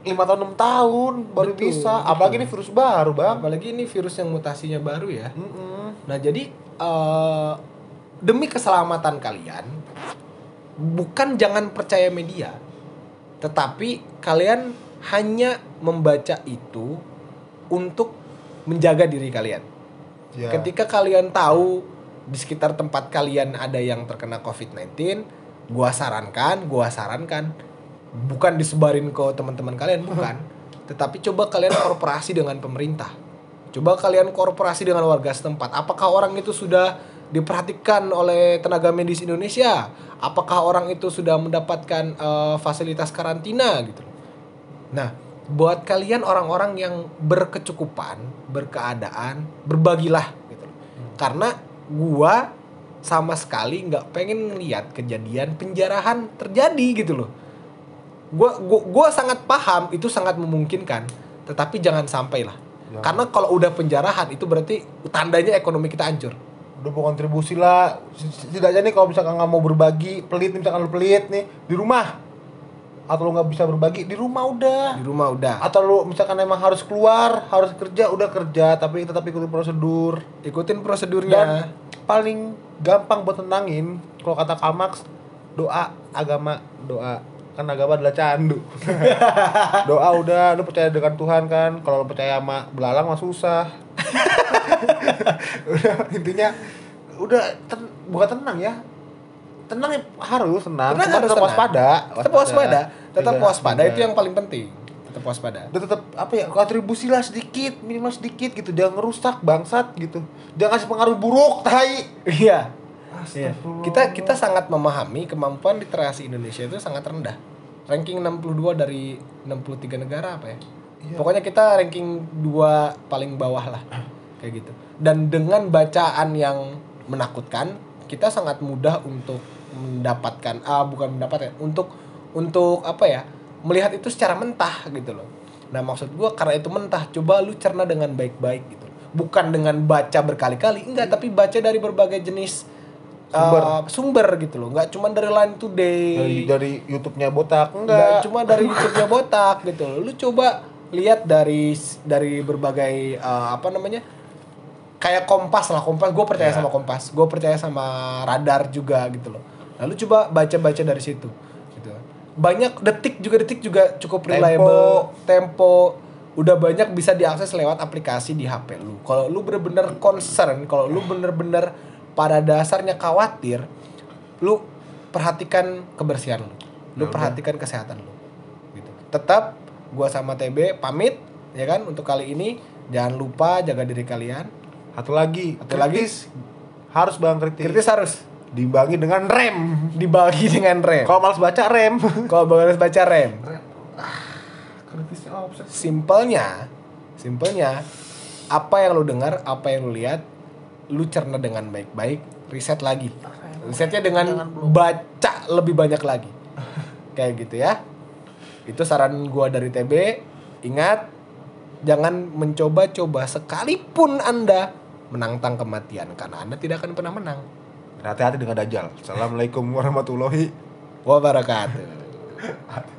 lima tahun enam tahun baru Betul, bisa betul. apalagi ini virus baru bang Apalagi ini virus yang mutasinya baru ya. Mm-mm. Nah jadi eh, demi keselamatan kalian bukan jangan percaya media tetapi kalian hanya membaca itu untuk menjaga diri kalian Ya. ketika kalian tahu di sekitar tempat kalian ada yang terkena COVID-19 gua sarankan gua sarankan bukan disebarin ke teman-teman kalian bukan. Tetapi coba kalian korporasi dengan pemerintah. Coba kalian korporasi dengan warga setempat. Apakah orang itu sudah diperhatikan oleh tenaga medis Indonesia? Apakah orang itu sudah mendapatkan eh, fasilitas karantina gitu Nah, buat kalian orang-orang yang berkecukupan, berkeadaan, berbagilah gitu loh. Karena gua sama sekali nggak pengen ngeliat kejadian penjarahan terjadi gitu loh. Gua, gua gua sangat paham itu sangat memungkinkan, tetapi jangan sampai lah. Jangan. Karena kalau udah penjarahan itu berarti tandanya ekonomi kita hancur. udah berkontribusi lah setidaknya nih kalau misalkan nggak mau berbagi pelit nih, misalkan lu pelit nih di rumah atau lu nggak bisa berbagi di rumah udah. Di rumah udah. atau lu misalkan emang harus keluar harus kerja udah kerja tapi tetap ikutin prosedur. Ikutin dan prosedurnya. paling gampang buat tenangin kalau kata Kalmax doa agama doa. Kan agama adalah candu. <laughs> Doa udah lu percaya dengan Tuhan kan? Kalau lu percaya sama belalang mah susah. <laughs> <laughs> Udah intinya udah ten- bukan tenang ya tenang ya harus tenang, Tenang harus tetap tenang. waspada Tetap waspada. Tetap Tidak- waspada itu tidak. yang paling penting. Tetap waspada. udah tetap apa ya kontribusi lah sedikit minimal sedikit gitu jangan ngerusak bangsat gitu jangan kasih pengaruh buruk tai Iya. Iya. Kita kita sangat memahami kemampuan literasi Indonesia itu sangat rendah. Ranking 62 dari 63 negara apa ya? Iya. Pokoknya kita ranking dua paling bawah lah. Kayak gitu. Dan dengan bacaan yang menakutkan, kita sangat mudah untuk mendapatkan ah bukan mendapatkan untuk untuk apa ya? melihat itu secara mentah gitu loh. Nah, maksud gua karena itu mentah, coba lu cerna dengan baik-baik gitu. Bukan dengan baca berkali-kali, enggak, tapi baca dari berbagai jenis Sumber. uh, sumber gitu loh. Enggak cuma dari Line Today. dari dari YouTube-nya botak Enggak enggak cuma dari YouTube-nya botak gitu loh. Lu coba lihat dari dari berbagai uh, apa namanya? Kayak Kompas lah, Kompas gue percaya Ya. sama Kompas. Gue percaya sama Radar juga gitu loh. Lalu coba baca-baca dari situ gitu. Banyak detik juga detik juga cukup Tempo. reliable, tempo udah banyak bisa diakses lewat aplikasi di HP lu. Kalau lu bener-bener concern, kalau lu bener-bener pada dasarnya khawatir, lu perhatikan kebersihan lu. Lu Ya perhatikan kesehatan lu. Gitu. Tetap gua sama TB pamit ya kan untuk kali ini jangan lupa jaga diri kalian. satu lagi Satu lagi. kritis. harus bang kritis, Kritis harus diimbangi dengan rem dibagi dengan rem. kalau males baca rem <laughs> Kalau harus baca rem. kritisnya offset Simpelnya, simpelnya apa yang lu dengar, apa yang lu lihat, lu cerna dengan baik-baik, riset lagi. Risetnya dengan baca lebih banyak lagi. <laughs> Kayak gitu ya. Itu saran gua dari TB. Ingat, jangan mencoba-coba sekalipun Anda menantang kematian karena Anda tidak akan pernah menang. Hati-hati dengan dajjal assalamualaikum warahmatullahi Wabarakatuh. <laughs>